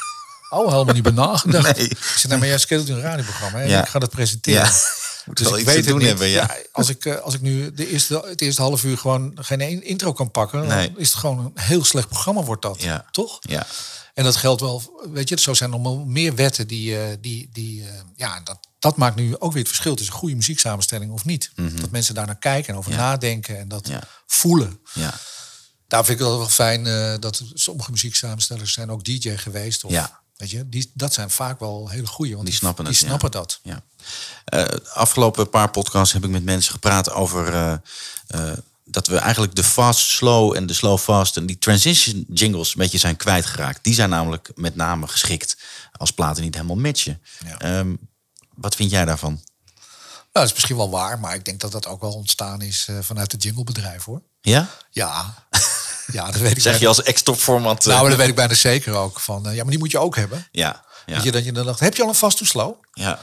Oh, helemaal niet bij nagedacht. Nee. Ik zeg, nou, maar jij schedult een radioprogramma. Hè? Ja. Ik ga dat presenteren. Ja. Moet Dus wel ik iets te weet het doen niet. hebben, ja. als, ik, eh, als ik nu de eerste, het eerste half uur gewoon geen intro kan pakken, Nee. dan is het gewoon een heel slecht programma, wordt dat. Ja. Toch? Ja. En dat geldt wel, weet je, zo zijn er nog meer wetten die, eh, die, die eh, ja, dat, dat maakt nu ook weer het verschil tussen goede muzieksamenstelling of niet. Dat mensen daar naar kijken en over Mhm. Ja. nadenken en dat Ja. voelen. Ja. Daar vind ik het wel fijn dat sommige muzieksamenstellers zijn ook DJ geweest. Of, Ja. Weet je, die, dat zijn vaak wel hele goede. Want Die snappen die het, ja. snappen dat. Ja. Eh, afgelopen paar podcasts heb ik met mensen gepraat over eh, eh, dat we eigenlijk de fast slow en de slow fast en die transition jingles een beetje zijn kwijtgeraakt. Die zijn namelijk met name geschikt als platen niet helemaal matchen. Ja. Ehm, wat vind jij daarvan? dat is misschien wel waar, maar ik denk dat dat ook wel ontstaan is vanuit het jinglebedrijf hoor. Ja? Ja, ja dat weet ik Zeg je als ex-topformat... eh, Nou, maar dat weet ik bijna zeker ook. Van, eh, ja, maar die moet je ook hebben. Ja. Ja. Dat, je, dat je dan dacht, heb je al een vast to slow? ja.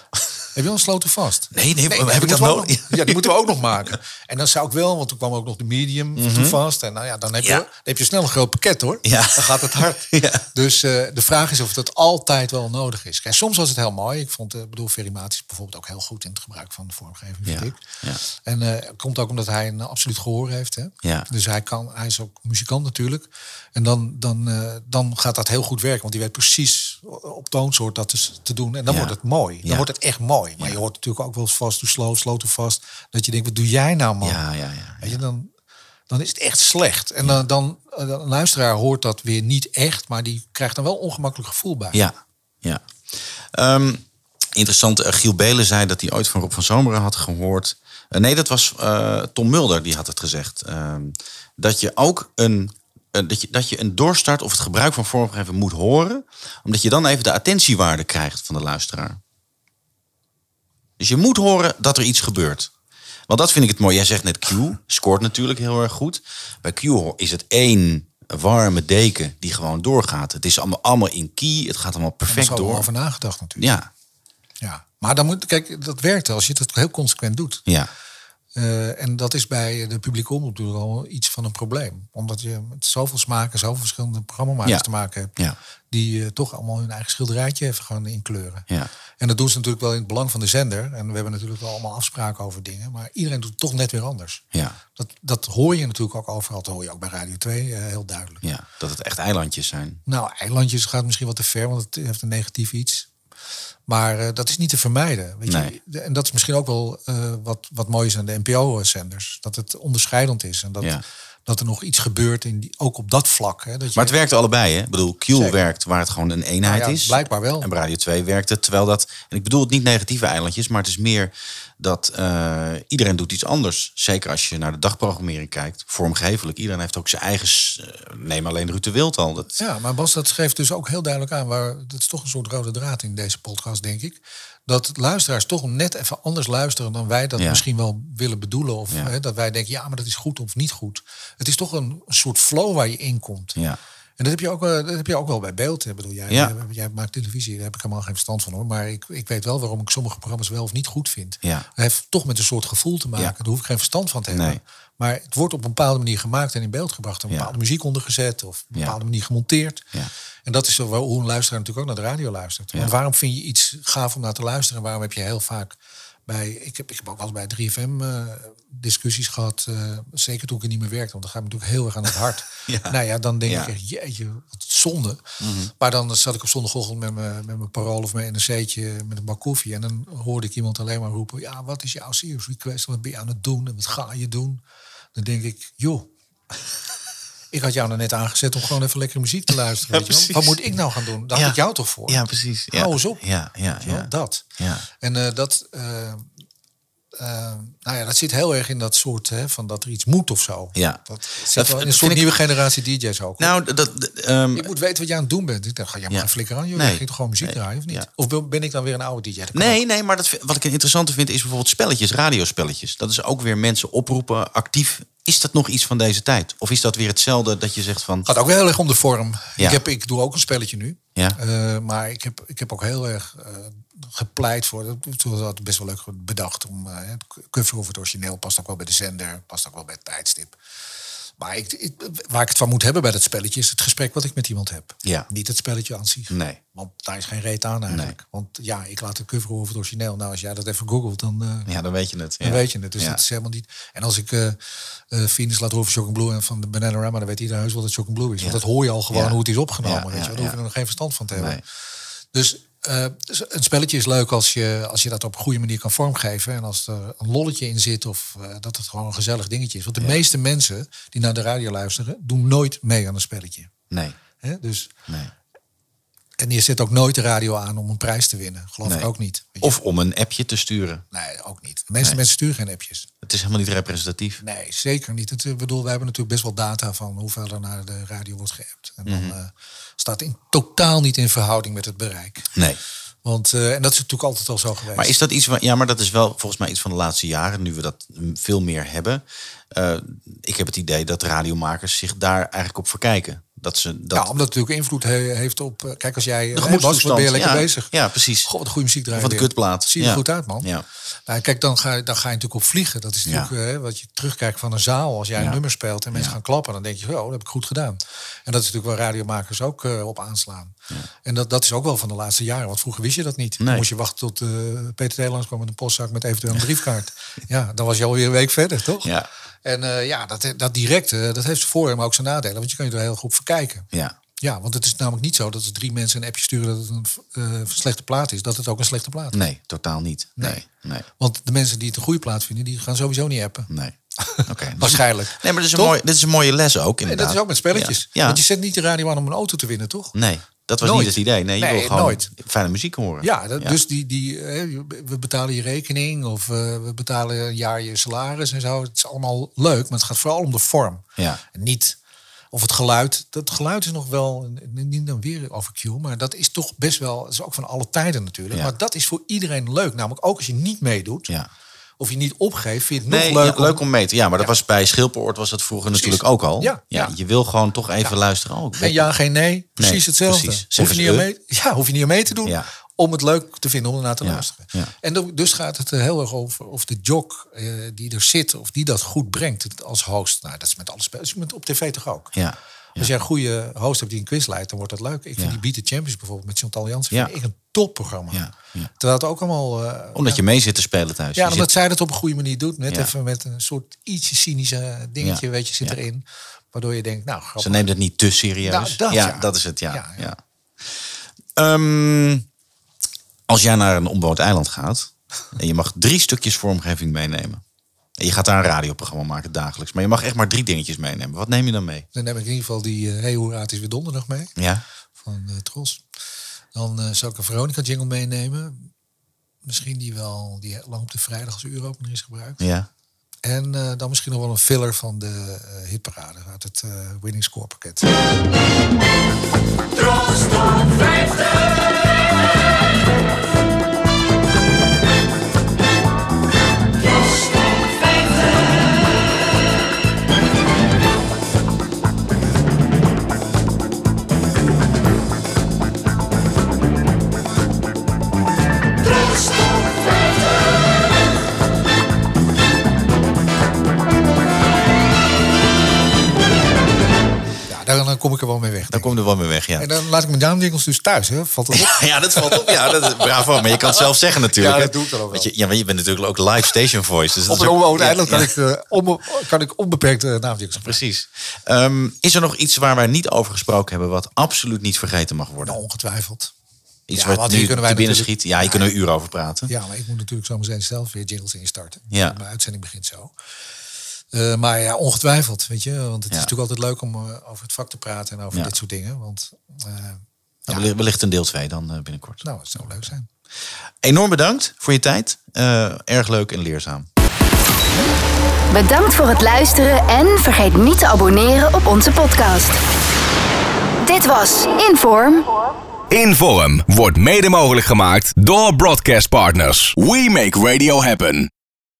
Heb je al to vast? Nee, nee, heb die ik dat nodig? nog- Ja, die moeten we ook nog maken. En dan zou ik wel, want toen kwam ook nog de medium to fast. En nou ja, dan heb, je, Ja. dan heb je snel een groot pakket hoor. Ja. Dan gaat het hard. Ja. Dus eh, de vraag is of dat altijd wel nodig is. Kijk, soms was het heel mooi. Ik vond, ik bedoel, Ferry Maat is bijvoorbeeld ook heel goed in het gebruik van de vormgeving, vind Ja. ik. Ja. En het komt ook omdat hij een absoluut gehoor heeft. Hè? Ja. Dus hij, kan, hij is ook muzikant natuurlijk. En dan, dan, eh, dan gaat dat heel goed werken. Want die weet precies op toonsoort dat is te doen. En dan Ja. wordt het mooi. Dan Ja. wordt het echt mooi. Maar je hoort natuurlijk ook wel eens vast to slow, slow to fast. Dat je denkt, wat doe jij nou man? Ja, ja, ja. Weet je, dan, dan is het echt slecht. En dan, dan eh, een luisteraar hoort dat weer niet echt. Maar die krijgt dan wel ongemakkelijk gevoel bij. Ja, ja. Ehm, interessant, eh, Giel Belen zei dat hij ooit van Rob van Zomeren had gehoord. Eh, nee, dat was Tom Mulder die had het gezegd. Ehm, dat je ook een, dat je, dat je een doorstart of het gebruik van vormgeving moet horen. Omdat je dan even de attentiewaarde krijgt van de luisteraar. Dus je moet horen dat er iets gebeurt. Want dat vind ik het mooi. Jij zegt net Q, scoort natuurlijk heel erg goed. Bij Q is het één warme deken die gewoon doorgaat. Het is allemaal, allemaal in key. Het gaat allemaal is perfect ook wel door. over nagedacht natuurlijk. Ja, Ja. Maar dan moet, kijk, dat werkt als je het heel consequent doet. ja, Eh, en dat is bij de publieke omroep natuurlijk al iets van een probleem. Omdat je met zoveel smaken, zoveel verschillende programmamakers Ja. te maken hebt. ja, Die eh, toch allemaal hun eigen schilderijtje even gaan inkleuren. ja. En dat doen ze natuurlijk wel in het belang van de zender. En we hebben natuurlijk wel allemaal afspraken over dingen. Maar iedereen doet het toch net weer anders. Ja, Dat, dat hoor je natuurlijk ook overal. Dat hoor je ook bij Radio 2 eh, heel duidelijk. ja, dat het echt eilandjes zijn. Nou, eilandjes gaat misschien wat te ver, want het heeft een negatief iets. Maar eh, dat is niet te vermijden. Weet Nee. je? En dat is misschien ook wel eh, wat, wat mooi is aan de NPO-zenders. Dat het onderscheidend is. En dat, Ja. dat er nog iets gebeurt, in die, ook op dat vlak. Hè? Dat je, Maar het werkt allebei, hè? Ik bedoel, Q Zeker. werkt waar het gewoon een eenheid Nou ja, is. blijkbaar wel. En Radio 2 werkt het, terwijl dat... En ik bedoel het niet negatieve eilandjes, maar het is meer dat eh, iedereen doet iets anders. Zeker als je naar de dagprogrammering kijkt. Vormgevelijk, iedereen heeft ook zijn eigen... eh, neem alleen Ruud de Wild al. Dat, Ja, maar Bas, dat geeft dus ook heel duidelijk aan. Waar, dat is toch een soort rode draad in deze podcast, denk ik. Dat luisteraars toch net even anders luisteren dan wij dat Ja. misschien wel willen bedoelen. Of Ja. hè, dat wij denken, ja, maar dat is goed of niet goed. Het is toch een soort flow waar je in komt. ja, En dat heb je ook, wel- dat heb je ook wel bij beeld. Ik bedoel, jij, Ja. jij, jij maakt televisie, daar heb ik helemaal geen verstand van hoor. Maar ik, ik weet wel waarom ik sommige programma's wel of niet goed vind. Ja. Het heeft toch met een soort gevoel te maken. Ja. Daar hoef ik geen verstand van te hebben. Nee. Maar het wordt op een bepaalde manier gemaakt en in beeld gebracht. Een bepaalde muziek ondergezet of op een bepaalde manier gemonteerd. Ja. En dat is hoe een luisteraar natuurlijk ook naar de radio luistert. Want waarom vind je iets gaaf om naar te luisteren? En waarom heb je heel vaak bij... Ik heb, ik heb ook wel bij 3FM eh, discussies gehad. eh, zeker toen ik er niet meer werkte. Want dan gaat het natuurlijk heel erg aan het hart. Ja. Nou ja, dan denk Ja. Mhm. ik echt, jeetje, wat zonde. Maar dan zat ik op zondagochtend met mijn, met mijn parool of mijn NRC'tje met een bak koffie. En dan hoorde ik iemand alleen maar roepen... Ja, wat is jouw serious request? Wat ben je aan het doen? En wat ga je doen? Dan denk ik, joh... Ik had jou nou net aangezet om gewoon even lekker muziek te luisteren. Ja, weet je wel? precies. Wat moet ik nou gaan doen? Daar Ja. had ik jou toch voor? ja precies. Ja. Hou eens op. Ja, ja, ja. Dat. ja. En eh, dat, eh, eh, nou ja, dat zit heel erg in dat soort hè, van dat er iets moet of zo. Ja. Dat zit Dat- wel in een soort ik- nieuwe generatie DJ's ook. hoor. Nou, dat... ehm, je moet weten wat je aan het doen bent. Ik dacht, ga jij maar Ja. flikker aan, joh. Nee. Je ging toch gewoon muziek Nee. draaien of niet? Ja. Of ben ik dan weer een oude DJ? Nee, ook. nee, maar dat, wat ik een interessante vind is bijvoorbeeld spelletjes, radiospelletjes. Dat is ook weer mensen oproepen, actief. Is dat nog iets van deze tijd? Of is dat weer hetzelfde dat je zegt van... gaat ook wel heel erg om de vorm. Ja. Ik, heb, ik doe ook een spelletje nu. Ja. Eh, maar ik heb, ik heb ook heel erg eh, gepleit voor. Dat toen was het best wel leuk bedacht om het cover of het origineel past ook wel bij de zender, past ook wel bij het tijdstip. Maar ik, ik- waar ik het van moet hebben bij dat spelletje is het gesprek wat ik met iemand heb. Ja. Niet het spelletje aan zich. Nee. Want daar is geen reet aan eigenlijk. Want ja, ik laat de cover of het origineel. Nou, als jij dat even googelt, dan, eh, Ja, dan weet je het. dan ja. weet je het. Dus Ja. dat is helemaal niet. En als ik eh Venus laat horen van Shock Blue en van de Bananarama, dan weet iedereen heus wel dat Shock Blue is. Want dat hoor je al gewoon hoe het is opgenomen. Weet je. Daar hoef je er nog geen verstand van te hebben. Nee. Dus eh, een spelletje is leuk als je, als je dat op een goede manier kan vormgeven. En als er een lolletje in zit of eh, dat het gewoon een gezellig dingetje is. Want de meeste mensen die naar de radio luisteren, doen nooit mee aan een spelletje. Nee? Dus, nee. En je zet ook nooit de radio aan om een prijs te winnen. Geloof Nee. ik ook niet. Of om een appje te sturen. Nee, ook niet. De meeste Nee. mensen sturen geen appjes. Het is helemaal niet representatief. Nee, zeker niet. Het, ik bedoel, wij hebben natuurlijk best wel data van hoeveel er naar de radio wordt geappt. En dan Mhm. eh, staat in totaal niet in verhouding met het bereik. Nee. Want, eh, en dat is natuurlijk altijd al zo geweest. Maar is dat iets waar, ja, maar dat is wel volgens mij iets van de laatste jaren, nu we dat veel meer hebben. Eh, ik heb het idee dat radiomakers zich daar eigenlijk op verkijken. Dat ze dat. Ja, omdat het natuurlijk invloed he- heeft op... eh, Kijk, als jij... De gemoedstoestand, wat ben je lekker ja. bezig? Ja, precies. God, wat goede muziek draaien. Een weer. kutplaat. Zie je er goed uit, man. Ja. Nou, kijk, dan ga, je, dan ga je natuurlijk op vliegen. Dat is Ja. natuurlijk hè, wat je terugkijkt van een zaal. Als jij een nummer speelt en mensen gaan klappen... dan denk je, oh, dat heb ik goed gedaan. En dat is natuurlijk waar radiomakers ook eh, op aanslaan. En dat, dat is ook wel van de laatste jaren. Want vroeger wist je dat niet. Dan moest je wachten tot eh Peter T. langskwam met een postzak... met eventueel een briefkaart. ja, dan was je alweer een week verder, toch? Ja. En eh, ja, dat, dat directe, dat heeft zijn voor- maar ook zijn nadelen. Want je kan je er heel goed voor kijken. Ja. Ja, want het is namelijk niet zo dat als drie mensen een appje sturen... dat het een eh, slechte plaat is, dat het ook een slechte plaat is. Nee, totaal niet. Nee, nee, Want de mensen die het een goede plaat vinden, die gaan sowieso niet appen. nee. Oké. Waarschijnlijk. Nee, maar dit is, een Toch? mooi, dit is een mooie les ook. Nee, Inderdaad. dat is ook met spelletjes. Ja. ja. Want je zet niet de radio aan om een auto te winnen, toch? Nee, dat was Nooit. niet het idee. Nee, je Nee, wil gewoon nooit. fijne muziek horen. Ja, dat, dus die, die, eh, we betalen je rekening of eh, we betalen een jaar je salaris en zo. Het is allemaal leuk, maar het gaat vooral om de vorm. Ja. En niet of het geluid. Dat geluid is nog wel, niet dan weer over Q, maar dat is toch best wel, dat is ook van alle tijden natuurlijk. Ja. Maar dat is voor iedereen leuk. Namelijk ook als je niet meedoet Ja. Of je niet opgeeft, vind je het Nee, nog leuk. ja, leuk om mee te... Ja, maar dat was bij Schilperoord was dat vroeger Precies. natuurlijk ook al. Ja, ja. Je wil gewoon toch even luisteren. Oh, Geen weet- ja, geen nee. Precies Nee, hetzelfde. precies. Hoef, je niet aan eh? mee, ja, hoef je niet aan mee te doen. Ja. Om het leuk te vinden om ernaar te luisteren. En dus gaat het er heel erg over of de jock eh, die er zit, of die dat goed brengt als host. Nou, dat is met alle spelers. Met op tv toch ook. Ja. Als jij een goede host hebt die een quiz leidt, dan wordt dat leuk. Ik vind die Beat the Champions bijvoorbeeld met Chantal Jansen Ja. vind ik een topprogramma. Terwijl het ook allemaal... eh, Omdat je mee zit te spelen thuis. ja, Je omdat zit- zij dat op een goede manier doet. Net even met een soort ietsje cynische dingetje, weet je, zit erin. Waardoor je denkt, nou, grappig. Ze neemt het niet te serieus. Nou, dat, ja, dat is het, ja. Ja, ja. ja. Ehm, als jij naar een onbewoond eiland gaat en je mag drie stukjes vormgeving meenemen. En je gaat daar een radioprogramma maken dagelijks. Maar je mag echt maar drie dingetjes meenemen. Wat neem je dan mee? Dan neem ik in ieder geval die eh Hey Hoera, het is weer donderdag mee. Ja? Van eh, Tros. Dan eh, zou ik een Veronica jingle meenemen. Misschien die wel, die lang op de vrijdag als uuropener is gebruikt. Ja. En eh, dan misschien nog wel een filler van de eh, hitparade uit het eh, Winning Score pakket. Troost op 50. Kom ik er wel mee weg. Dan kom je er wel mee weg, ja. En dan laat ik mijn duimjingles dus thuis. Hè? Valt dat op? Ja, dat valt op. Ja, dat bravo. Maar je kan het zelf zeggen natuurlijk. Ja, dat doe ik dan ook wel. Want je, ja, maar je bent natuurlijk ook live station voice. Dus op een onbewoond eiland kan, ik, eh, onbe- kan ik onbeperkt uh, naamjingles gebruiken. Precies. Ehm, is er nog iets waar wij niet over gesproken hebben... wat absoluut niet vergeten mag worden? Nou, ongetwijfeld. Iets ja, wat nu hier kunnen wij te binnen schiet? Ja, hier kunnen we uren over praten. Ja, maar ik moet natuurlijk zo meteen zelf weer jingles instarten. Ja. Mijn uitzending begint zo. Eh, maar ja, ongetwijfeld, weet je. Want het Ja. is natuurlijk altijd leuk om eh, over het vak te praten en over Ja. dit soort dingen. Want, eh, Nou, wellicht- Wellicht een deel 2 dan binnenkort. nou, het zou leuk zijn. Enorm bedankt voor je tijd. Eh, erg leuk en leerzaam. Bedankt voor het luisteren en vergeet niet te abonneren op onze podcast. Dit was Inform. Inform wordt mede mogelijk gemaakt door broadcastpartners. We make radio happen.